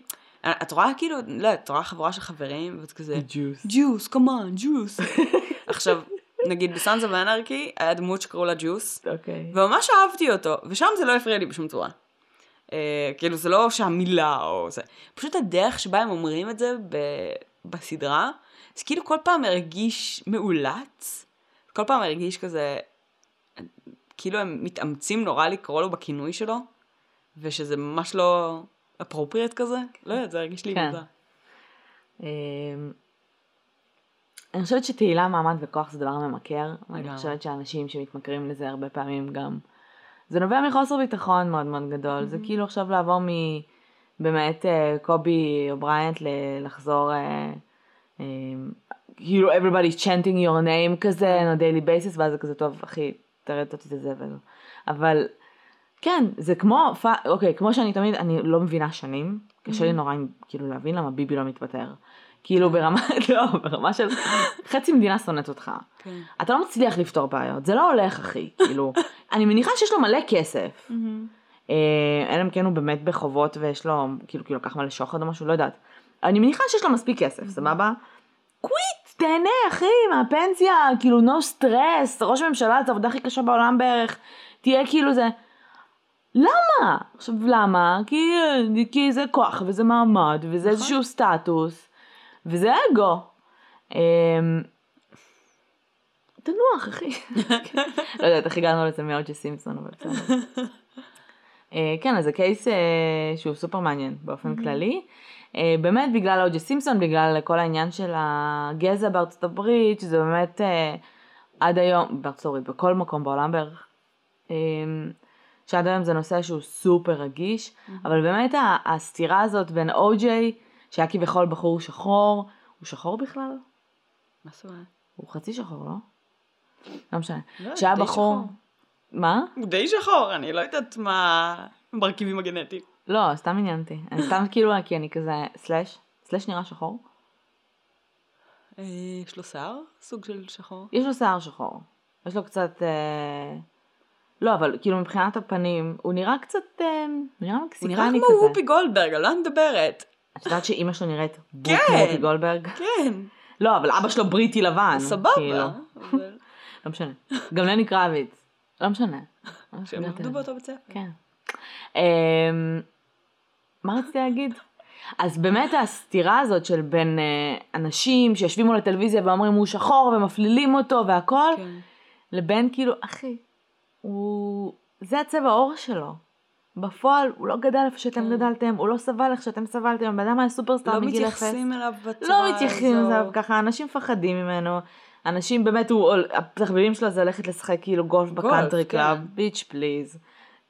את רואה כאילו, לא, את רואה חבורה של חברים, ואת כזה... ג'וס. ג'וס, כמובן, ג'וס. עכשיו, נגיד בסאנזה ואנרקי, היה דמות שקראו לה ג'וס, אוקיי. וממש אהבתי אותו, ושם זה לא הפריע לי בשום צורה. אה, כאילו זה לא שהמילה או זה, פשוט הדרך שבה הם אומרים את זה ב- בסדרה, זה כאילו כל פעם הרגיש מאולץ, כל פעם הרגיש כזה, כאילו הם מתאמצים נורא לקרוא לו בכינוי שלו, ושזה ממש לא אפרופריאט כזה, לא יודעת, זה הרגיש לי כן. מוזר. אני חושבת שתהילה, מעמד וכוח זה דבר ממכר. אני לגמרי. חושבת שאנשים שמתמכרים לזה הרבה פעמים גם... זה נובע מחוסר ביטחון מאוד מאוד גדול. זה כאילו עכשיו לעבור מ... באמת אה, קובי בריינט ל- לחזור... אה, אה, כאילו everybody's chanting your name כזה on a daily basis ואז זה כזה טוב אחי תוריד איתי את הזבל. אבל כן זה כמו אוקיי כמו שאני תמיד אני לא מבינה שנים קשה לי נורא כאילו להבין למה ביבי לא מתפטר. כאילו ברמה לא ברמה של חצי מדינה שונאת אותך. כן. אתה לא מצליח לפתור בעיות זה לא הולך אחי כאילו אני מניחה שיש לו מלא כסף. אה, אלא אם כן הוא באמת בחובות ויש לו כאילו כאילו לקח מלא שוחד או משהו לא יודעת. אני מניחה שיש לו מספיק כסף סבבה? קוויט תהנה אחי מהפנסיה כאילו no stress ראש הממשלה זה העבודה הכי קשה בעולם בערך תהיה כאילו זה. למה? עכשיו למה? כי, כי זה כוח וזה מעמד וזה איזשהו סטטוס וזה אגו. אמ, תנוח אחי. לא יודעת איך הגענו לזה מאוג'י סימפסון אבל בסדר. אה, כן אז זה קייס אה, שהוא סופר מעניין באופן כללי. אה, באמת בגלל אוג'י סימפסון בגלל כל העניין של הגזע בארצות הברית שזה באמת אה, עד היום בארצות הברית בכל מקום בעולם בערך. אה, שעד היום זה נושא שהוא סופר רגיש אבל באמת הסתירה הזאת בין אוג'יי שהיה כביכול בחור שחור הוא שחור בכלל? מה זאת אומרת? הוא חצי שחור לא? לא משנה. לא, שהיה בחור. שחור. מה? הוא די שחור, אני לא יודעת מה המרכיבים הגנטיים. לא, סתם עניין אותי. אני סתם כאילו, כי אני כזה, סלאש, סלאש נראה שחור. אה, יש לו שיער? סוג של שחור? יש לו שיער שחור. יש לו קצת, אה... לא, אבל כאילו מבחינת הפנים, הוא נראה קצת, אה... הוא נראה הוא מקסיקני נראה כזה. כמו וופי גולדברג, על מה מדברת? את יודעת שאימא שלו נראית בוט כן. כמו וופי גולדברג? כן, לא, אבל אבא שלו בריטי לבן. כאילו. סבבה. אבל לא משנה. גם לני קרביץ. לא משנה. שהם עבדו באותו בית ספר. כן. אמ, מה רציתי להגיד? אז באמת הסתירה הזאת של בין אה, אנשים שיושבים מול הטלוויזיה ואומרים הוא שחור ומפלילים אותו והכל, כן. לבין כאילו, אחי, הוא... זה הצבע העור שלו. בפועל הוא לא גדל איפה שאתם כן. גדלתם, הוא לא סבל איך שאתם סבלתם, הבן אדם היה סופרסטאר לא מגיל אפס. מתייחסים אליו בצורה לא. מתייחסים לזה ככה, אנשים מפחדים ממנו. אנשים באמת, הוא, התחביבים שלו זה ללכת לשחק כאילו גולף בקאנטרי כן. קלאב, bitch please.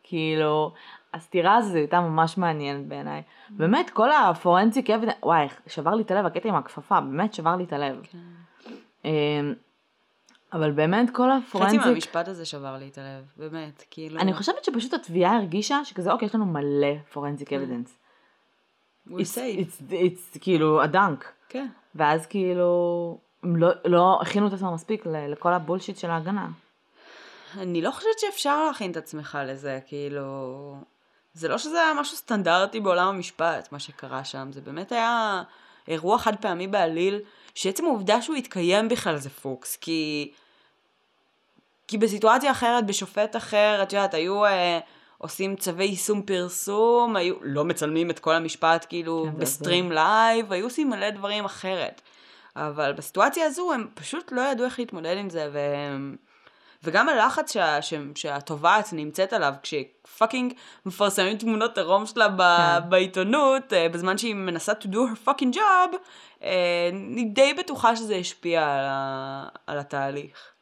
כאילו, הסתירה הזו הייתה ממש מעניינת בעיניי. באמת, כל ה forensic וואי, שבר לי את הלב, הקטע עם הכפפה, באמת שבר לי את הלב. כן. אבל באמת כל חצי ה forensic, מהמשפט הזה שבר לי את הלב, באמת, כאילו... אני חושבת שפשוט התביעה הרגישה שכזה, אוקיי, יש לנו מלא forensic כן. evidence. safe. it's כאילו a dunk. כן. ואז כאילו, הם לא, לא הכינו את עצמם מספיק לכל ה bullshit של ההגנה. אני לא חושבת שאפשר להכין את עצמך לזה, כאילו... זה לא שזה היה משהו סטנדרטי בעולם המשפט, מה שקרה שם, זה באמת היה אירוע חד פעמי בעליל, שעצם העובדה שהוא התקיים בכלל זה פוקס, כי... כי בסיטואציה אחרת, בשופט אחר, את יודעת, היו אה, עושים צווי איסור פרסום, היו לא מצלמים את כל המשפט כאילו כן, זה ב stream live, היו עושים מלא דברים אחרת. אבל בסיטואציה הזו הם פשוט לא ידעו איך להתמודד עם זה, והם... וגם הלחץ שה, שה, שהתובעת נמצאת עליו, כשפאקינג מפרסמים תמונות עירום שלה ב, כן. בעיתונות, אה, בזמן שהיא מנסה to do her fucking job, אה, אני די בטוחה שזה השפיע על, ה, על התהליך.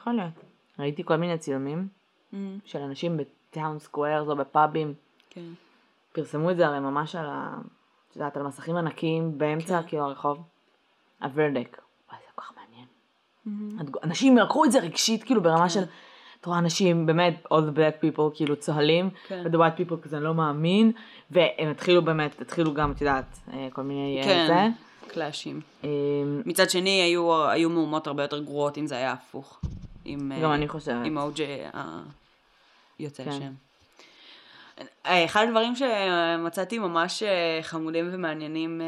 יכול להיות. ראיתי כל מיני צילומים Mm, של אנשים בטאון סקווירס או בפאבים. כן. פרסמו את זה הרי ממש על ה... את יודעת, על מסכים ענקיים באמצע, כן. כאילו הרחוב. הוורדק. וואי, זה כל כך מעניין. Mm-hmm. אנשים לקחו את זה רגשית, כאילו ברמה של... את רואה אנשים, באמת, all the black people, כאילו צוהלים, כן. ו-the white people כזה, לא מאמין, והם התחילו באמת, התחילו גם, את יודעת, אה, כל מיני... אה, כן, זה. קלאשים. אה, מצד שני, היו, היו מהומות הרבה יותר גרועות אם זה היה הפוך. עם, גם אה, אני חושבת. עם אוג'י היוצא כן. שם. אה, אחד הדברים שמצאתי ממש אה, חמודים ומעניינים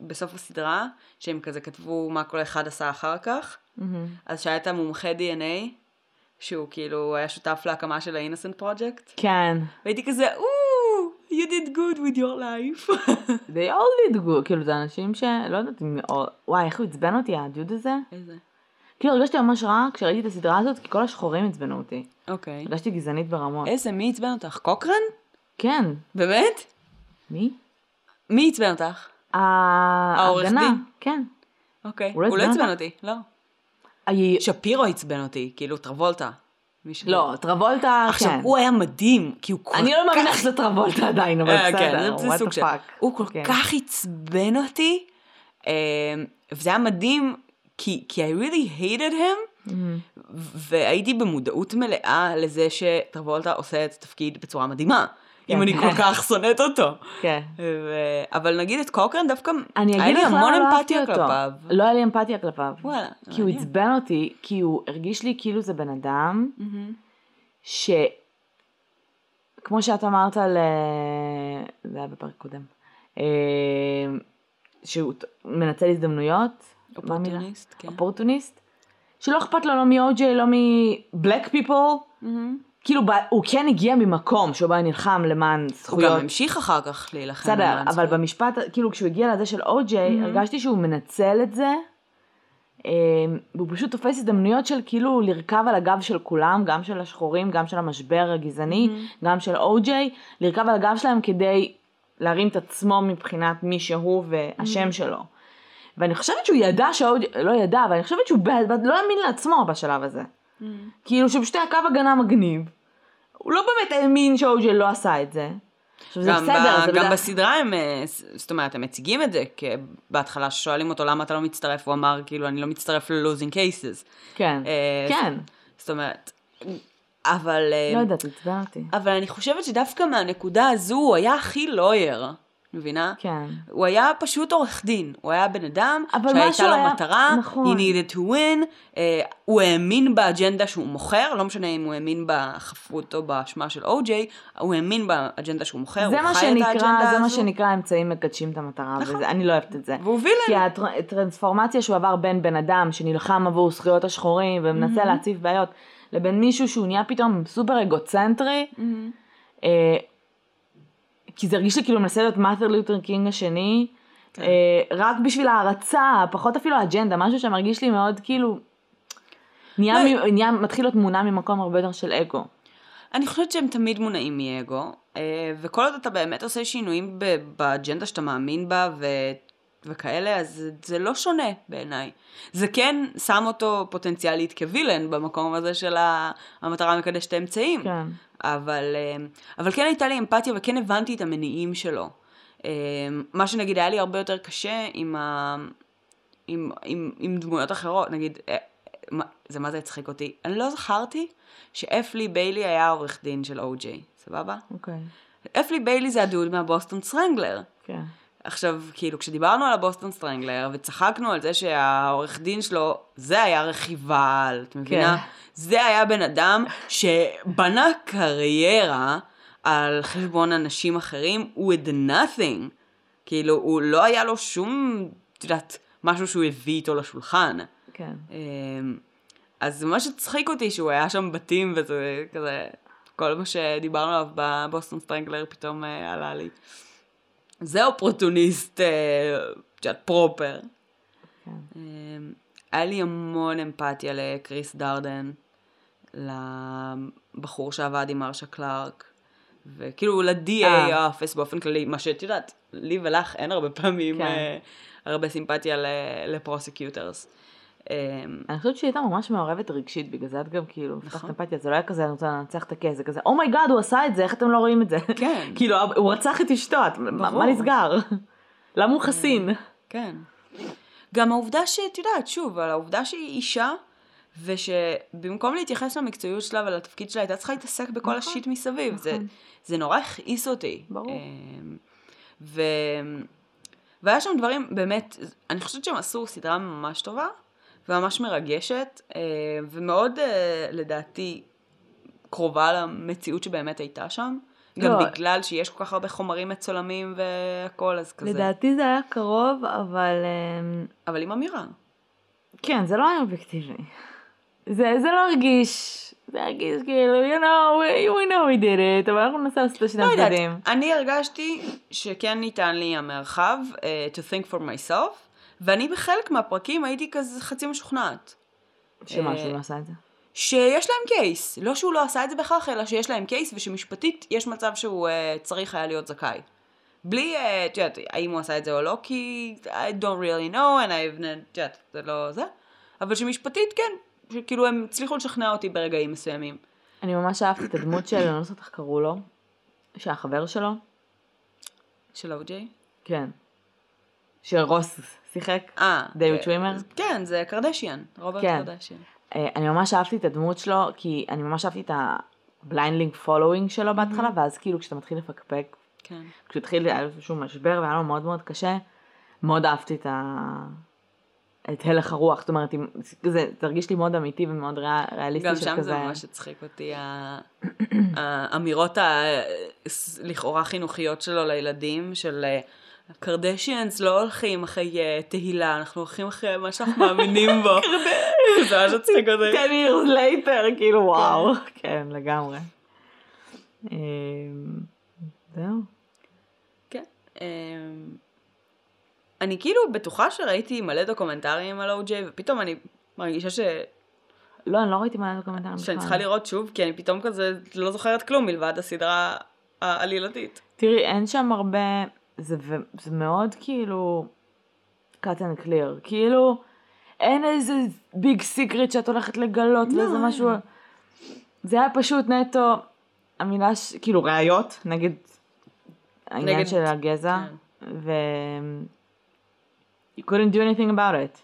בסוף הסדרה, שהם כזה כתבו מה כל אחד עשה אחר כך, מהמם. אז שהיה את המומחה DNA, שהוא כאילו היה שותף להקמה של ה-Innocent Project, כן. והייתי כזה, או, you did good with your life. they all did good, כאילו זה אנשים ש... לא יודעת אם... וואי, איך הוא עצבן אותי, הדוד הזה? איזה. כאילו הרגשתי ממש רע כשראיתי את הסדרה הזאת, כי כל השחורים עצבנו אותי. אוקיי. הרגשתי גזענית ברמות. איזה, מי עצבן אותך? קוקרן? כן. באמת? מי? מי עצבן אותך? העורך. דין? כן. אוקיי. הוא לא הוא לא עצבן? אותי, לא. שפירו עצבן אותי, כאילו טרבולטה. לא, טרבולטה, עכשיו, כן. הוא היה מדהים, כי הוא כל אני לא מאמינה כך... שזה טרבולטה עדיין, אבל אה, כן, בסדר, זה- סוג של... הוא כל כן. כך עצבן אותי, אה, וזה היה מדהים, כי כי I really hated him, מהמם. והייתי במודעות מלאה לזה שטרבולטה עושה את התפקיד בצורה מדהימה. כן. אם אני כל כך שונאת אותו. כן. ו- אבל נגיד את קוקרן דווקא, אני היה לי המון לא אמפתיה. כלפיו. לא היה לי אמפתיה כלפיו. וואלה, כי הוא. עצבן אותי, כי הוא הרגיש לי כאילו זה בן אדם, מהמם. ש... כמו שאת אמרת על... אה, זה היה בפרק קודם. אה, שהוא מנצל הזדמנויות. אופורטוניסט, כן. אופורטוניסט. שלא אכפת לו לא מ-OJ, לא מ-black people. מהמם. כאילו, הוא כן הגיע ממקום שבו היה נלחם למען הוא זכויות. גם המשיך אחר כך להילחם. בסדר, למען אבל זכויות. במשפט, כאילו כשהוא הגיע לזה של OJ, הרגשתי שהוא מנצל את זה, אה, והוא פשוט תופס הזדמנויות של כאילו לרכב על הגב של כולם, גם של השחורים, גם של המשבר הגזעני, גם של OJ, לרכב על הגב שלהם כדי להרים את עצמו מבחינת מי שהוא והשם שלו. ואני חושבת שהוא ידע ש-OJ, לא ידע, אבל אני חושבת שהוא ב- לא האמין לעצמו בשלב הזה. כאילו שפשוט היה קו הגנה מגניב. הוא לא באמת האמין ש-OJ לא עשה את זה. עכשיו זה גם, בסדר, ב, זה גם בדרך- בסדרה הם, אה, זאת אומרת, הם מציגים את זה, כי בהתחלה שואלים אותו למה אתה לא מצטרף, הוא אמר כאילו אני לא מצטרף ל-losing cases. כן, אה, כן, זאת אומרת, אבל, אה, לא יודעת, עצבן אותי. אבל אני חושבת שדווקא מהנקודה הזו הוא היה הכי לויר, מבינה? כן. הוא היה פשוט עורך דין, הוא היה בן אדם אבל שהייתה לו היה- מטרה, נכון. he needed to win, uh, הוא האמין באג'נדה שהוא מוכר, לא משנה אם הוא האמין בחפות או באשמה של אוג'יי, הוא האמין באג'נדה שהוא מוכר, זה הוא מה חי את שנקרא, האג'נדה זה מה הזו. שנקרא אמצעים מקדשים את המטרה, נכון. וזה, אני לא אוהבת את זה. והוא villain. כי הטר- הטרנספורמציה שהוא עבר בין בן אדם שנלחם עבור זכויות השחורים ומנסה להציף בעיות, לבין מישהו שהוא נהיה פתאום סופר אגוצנטרי, אה, כי זה הרגיש לי כאילו מנסה להיות מרטין לותר קינג השני, כן. אה, רק בשביל הערצה, פחות אפילו האג'נדה, משהו שמרגיש לי מאוד כאילו, נהיה, לא. מ- נהיה מתחיל להיות מונע ממקום הרבה יותר של אגו. אני חושבת שהם תמיד מונעים מאגו, אה, וכל עוד אתה באמת עושה שינויים באג'נדה שאתה מאמין בה ו... וכאלה, אז זה, לא שונה בעיניי. זה כן שם אותו פוטנציאלית כווילן במקום הזה של המטרה מקדשת האמצעים. כן. אבל, אה, אבל כן הייתה לי אמפתיה וכן הבנתי את המניעים שלו. אה, מה שנגיד היה לי הרבה יותר קשה עם, ה... עם, עם, עם דמויות אחרות, נגיד, אה, זה מה זה הצחיק אותי. אני לא זכרתי שאף לי ביילי היה עורך דין של או-ג'יי, סבבה? אוקיי, אף לי ביילי זה הדוד מה Boston Strangler. כן. עכשיו, כאילו, כשדיברנו על ה Boston Strangler, וצחקנו על זה שהעורך דין שלו, זה היה terrible, את מבינה? כן. זה היה בן אדם שבנה קריירה על חשבון אנשים אחרים with nothing. כאילו, הוא לא היה לו שום, את יודעת, משהו שהוא הביא איתו לשולחן. כן. אמ, אז זה ממש הצחיק אותי שהוא היה שם בתים וזה כזה, כל מה שדיברנו עליו ב-Boston Strangler פתאום אה, עלה לי. זה אופורטוניסט, אה, את יודעת, proper. כן. אמ, היה לי המון אמפתיה לקריס דרדן. לבחור שעבד עם מרשה קלארק, וכאילו ל-DA אה. הAופס באופן כללי, מה שאת יודעת, לי ולך אין הרבה פעמים כן. אה, הרבה סימפתיה ל-prosecutors. אה, אני חושבת שהיא הייתה ממש מעורבת רגשית, בגלל זה את גם כאילו, נכון. אמפתיה, זה לא היה כזה, אני רוצה לנצח את ה-case, זה כזה, oh my god, הוא עשה את זה, איך אתם לא רואים את זה? כן. כאילו, הוא רצח את אשתו, מה נסגר? למה הוא חסין? כן. גם העובדה שאת יודעת, שוב, על העובדה שהיא אישה, ושבמקום להתייחס למקצועיות שלה ולתפקיד שלה, הייתה צריכה להתעסק בכל נכון, השיט מסביב. זה, נכון. זה נורא הכעיס אותי. ברור. אמ, ו... והיה שם דברים, באמת, אני חושבת שהם עשו סדרה ממש טובה, וממש מרגשת, אה, ומאוד, אה, לדעתי, קרובה למציאות שבאמת הייתה שם. גם לא. בגלל שיש כל כך הרבה חומרים מצולמים והכל, אז כזה. לדעתי זה היה קרוב, אבל אמ, אבל עם אמירה. כן, זה לא היה אובייקטיבי. זה זה לא הרגיש, זה הרגיש כאילו, you know, we, know we did it, אבל אנחנו ננסה לעשות את שני לא יודעת, הצדדים. אני הרגשתי שכן ניתן לי המרחב uh, to think for myself, ואני בחלק מהפרקים הייתי כזה חצי משוכנעת. שמה, אה, שהוא לא עשה את זה? שיש להם קייס, לא שהוא לא עשה את זה בכך, אלא שיש להם קייס ושמשפטית יש מצב שהוא uh, צריך היה להיות זכאי. בלי, אה, את יודעת, האם הוא עשה את זה או לא, כי I don't really know, and I've, את יודעת, זה לא זה, אבל שמשפטית כן, שכאילו הם הצליחו לשכנע אותי ברגעים מסוימים. אני ממש אהבתי את הדמות של, אני לא זוכרת איך קראו לו, שהחבר שלו, של או.ג'יי? כן, שרוס שיחק, אה. דיוויד ו- שווימר? כן, זה קרדשיאן, רוברט כן. קרדשיאן. אה, אני ממש אהבתי את הדמות שלו, כי אני ממש אהבתי את ה-blindly following שלו בהתחלה, ואז כאילו כשאתה מתחיל לפקפק, כן. כשהוא התחיל, היה לו איזשהו משבר והיה לו מאוד מאוד קשה, מאוד אהבתי את ה... את הלך הרוח, זאת אומרת, זה תרגיש לי מאוד אמיתי ומאוד ריאל- ריאליסטי גם של שם כזה. זה ממש הצחיק אותי, האמירות הלכאורה חינוכיות שלו לילדים, של קרדשיאנס לא הולכים אחרי אה, תהילה, אנחנו הולכים אחרי מה שאנחנו מאמינים בו. זה ממש הצחיק אותי. 10 years later, כאילו וואו. כן, לגמרי. אמ, זהו. כן. אמ, אני כאילו בטוחה שראיתי מלא דוקומנטרים על או.ג'יי, ופתאום אני מרגישה ש... לא, אני לא ראיתי מה דוקומנטרים שאני צריכה לראות שוב, כי אני פתאום כזה לא זוכרת כלום מלבד הסדרה העלילתית. תראי, אין שם הרבה, זה, זה מאוד כאילו cut and clear, כאילו אין איזה ביג סיקרט שאת הולכת לגלות לא, ואיזה. משהו, זה היה פשוט נטו, המילה, ש... כאילו ראיות נגד העניין נגד- של הגזע, כן. ו... you couldn't do anything about it.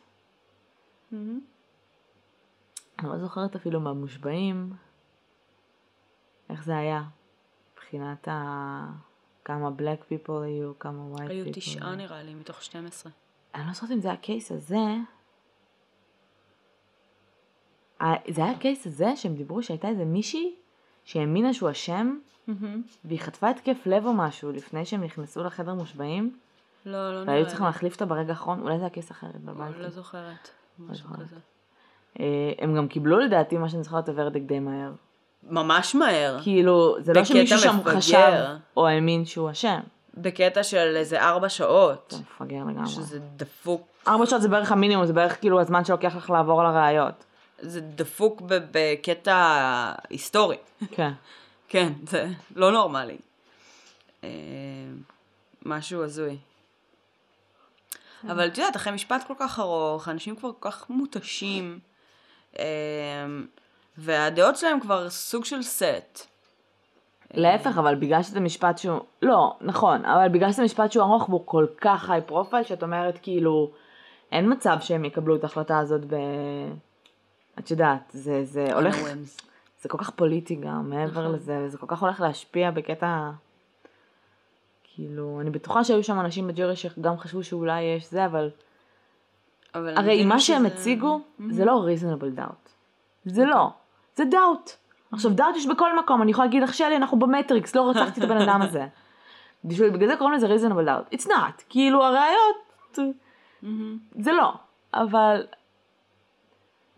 אני לא זוכרת אפילו מהמושבעים, איך זה היה, מבחינת ה... כמה black people היו, כמה white people. היו תשעה נראה לי מתוך 12. אני לא זוכרת אם זה הקייס הזה. זה היה הקייס הזה שהם דיברו שהייתה איזה מישהי שהאמינה שהוא אשם והיא חטפה התקף לב או משהו לפני שהם נכנסו לחדר מושבעים לא, לא נראה והיו. צריכים להחליף אותה ברגע האחרון, אולי זה היה קייס אחרת לא בבית. זוכרת. משהו. כזה. אה, הם גם קיבלו לדעתי מה שאני זוכרת את הוורדיק די מהר. ממש מהר. כאילו, זה לא שמישהו שם מפגר. חשב או האמין שהוא אשם. בקטע של איזה ארבע שעות. זה מפגר לגמרי. שזה דפוק. ארבע שעות זה בערך המינימום, זה בערך כאילו הזמן שלוקח לך לעבור על הראיות. זה דפוק בקטע היסטורי. כן. כן, זה לא נורמלי. אה, משהו הזוי. אבל את יודעת, אחרי משפט כל כך ארוך, אנשים כבר כל כך מותשים, אה, והדעות שלהם כבר סוג של סט. להפך, אבל בגלל שזה משפט שהוא... לא, נכון, אבל בגלל שזה משפט שהוא ארוך והוא כל כך high profile, שאת אומרת כאילו, אין מצב שהם יקבלו את ההחלטה הזאת ב... את יודעת, זה, זה הולך... זה כל כך פוליטי גם, מעבר נכון. לזה, וזה כל כך הולך להשפיע בקטע... כאילו, אני בטוחה שהיו שם אנשים בג'ורי שגם חשבו שאולי יש זה, אבל... אבל הרי מה שהם הציגו, זה לא reasonable doubt. זה לא. זה doubt. עכשיו, doubt יש בכל מקום, אני יכולה להגיד לך, שלי, אנחנו במטריקס, לא רצחתי את הבן אדם הזה. בשביל, בגלל זה קוראים לזה reasonable doubt. It's not. כאילו, הראיות, זה לא. אבל,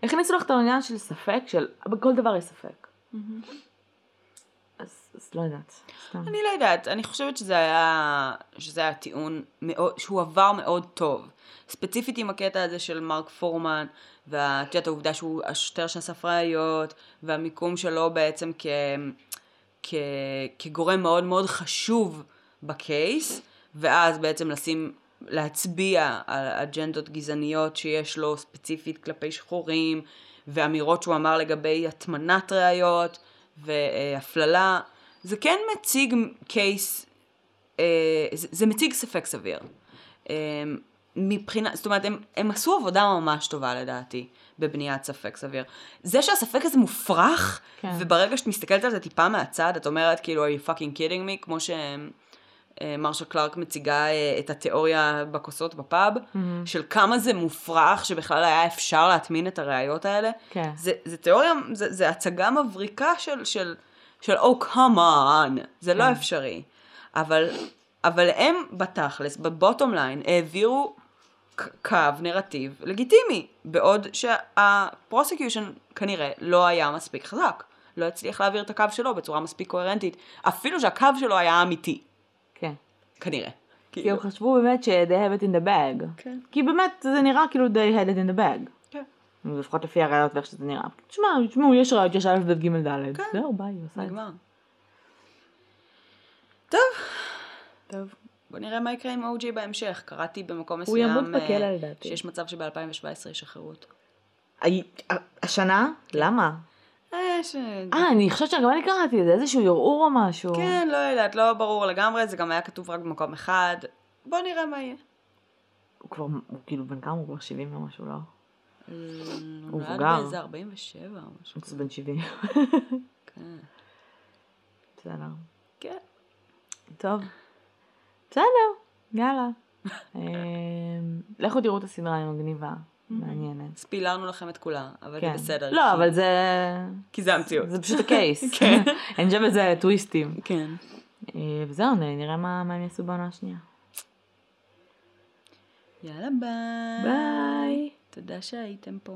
הכניסו לך את העניין של ספק, של, בכל דבר יש ספק. אז אז לא יודעת, סתם. אני לא יודעת, אני חושבת שזה היה, שזה היה טיעון מאוד, שהוא עבר מאוד טוב. ספציפית עם הקטע הזה של מרק פורמן, ואת יודעת העובדה שהוא השוטר שאסף ראיות, והמיקום שלו בעצם כ, כ, כגורם מאוד מאוד חשוב בקייס, ואז בעצם לשים, להצביע על אג'נדות גזעניות שיש לו ספציפית כלפי שחורים, ואמירות שהוא אמר לגבי הטמנת ראיות, והפללה. זה כן מציג קייס, אה, זה, מציג ספק סביר. אה, מבחינה, זאת אומרת, הם, הם עשו עבודה ממש טובה לדעתי, בבניית ספק סביר. זה שהספק הזה מופרך, כן. וברגע שאת מסתכלת על זה טיפה מהצד, את אומרת כאילו, are you fucking kidding me, כמו שמרשה קלארק מציגה אה, את התיאוריה בכוסות בפאב, mm-hmm. של כמה זה מופרך שבכלל היה אפשר להטמין את הראיות האלה. כן. זה, זה תיאוריה, זה, זה הצגה מבריקה של, של, של oh come on, זה לא כן. לא אפשרי. אבל, אבל הם בתכלס, ב-bottom line, העבירו קו, נרטיב, לגיטימי, בעוד שה-prosecution כנראה לא היה מספיק חזק. לא הצליח להעביר את הקו שלו בצורה מספיק קוהרנטית, אפילו שהקו שלו היה אמיתי. כן. כנראה. כי כאילו. הם חשבו באמת ש- they have it in the bag. כן. כי באמת זה נראה כאילו they had it in the bag. כן. לפחות לפי הראיות ואיך שזה נראה. תשמע, תשמעו, יש ראיות, יש א', ב', ג', ד'. כן. זהו, ביי, עושה את זה. טוב. טוב. בוא נראה מה יקרה עם אוג'י בהמשך. קראתי במקום מסוים... הוא ימות בכלא אה, לדעתי. שיש מצב שב-2017 ישחררו אותו. השנה? למה? אה, אה, אני חושבת שגם אני קראתי את זה, איזשהו ערעור או משהו. כן, לא יודעת, לא ברור לגמרי, זה גם היה כתוב רק במקום אחד. בוא נראה מה יהיה. הוא כבר, הוא כאילו בן כמה? הוא כבר 70 ומשהו, לא? אה, הוא מבוגר. הוא באיזה 47 או משהו. הוא בן 70. כן. בסדר. כן. טוב. בסדר, יאללה. אמ, לכו תראו את הסדרה, היא מגניבה. מעניינת. ספילרנו לכם את כולה, אבל כן. זה בסדר. לא, אבל זה... כי זה המציאות. זה פשוט הקייס. כן. אין שם איזה טוויסטים. כן. אה, וזהו, נראה מה הם יעשו בעונה השנייה. יאללה ביי. ביי. תודה שהייתם פה.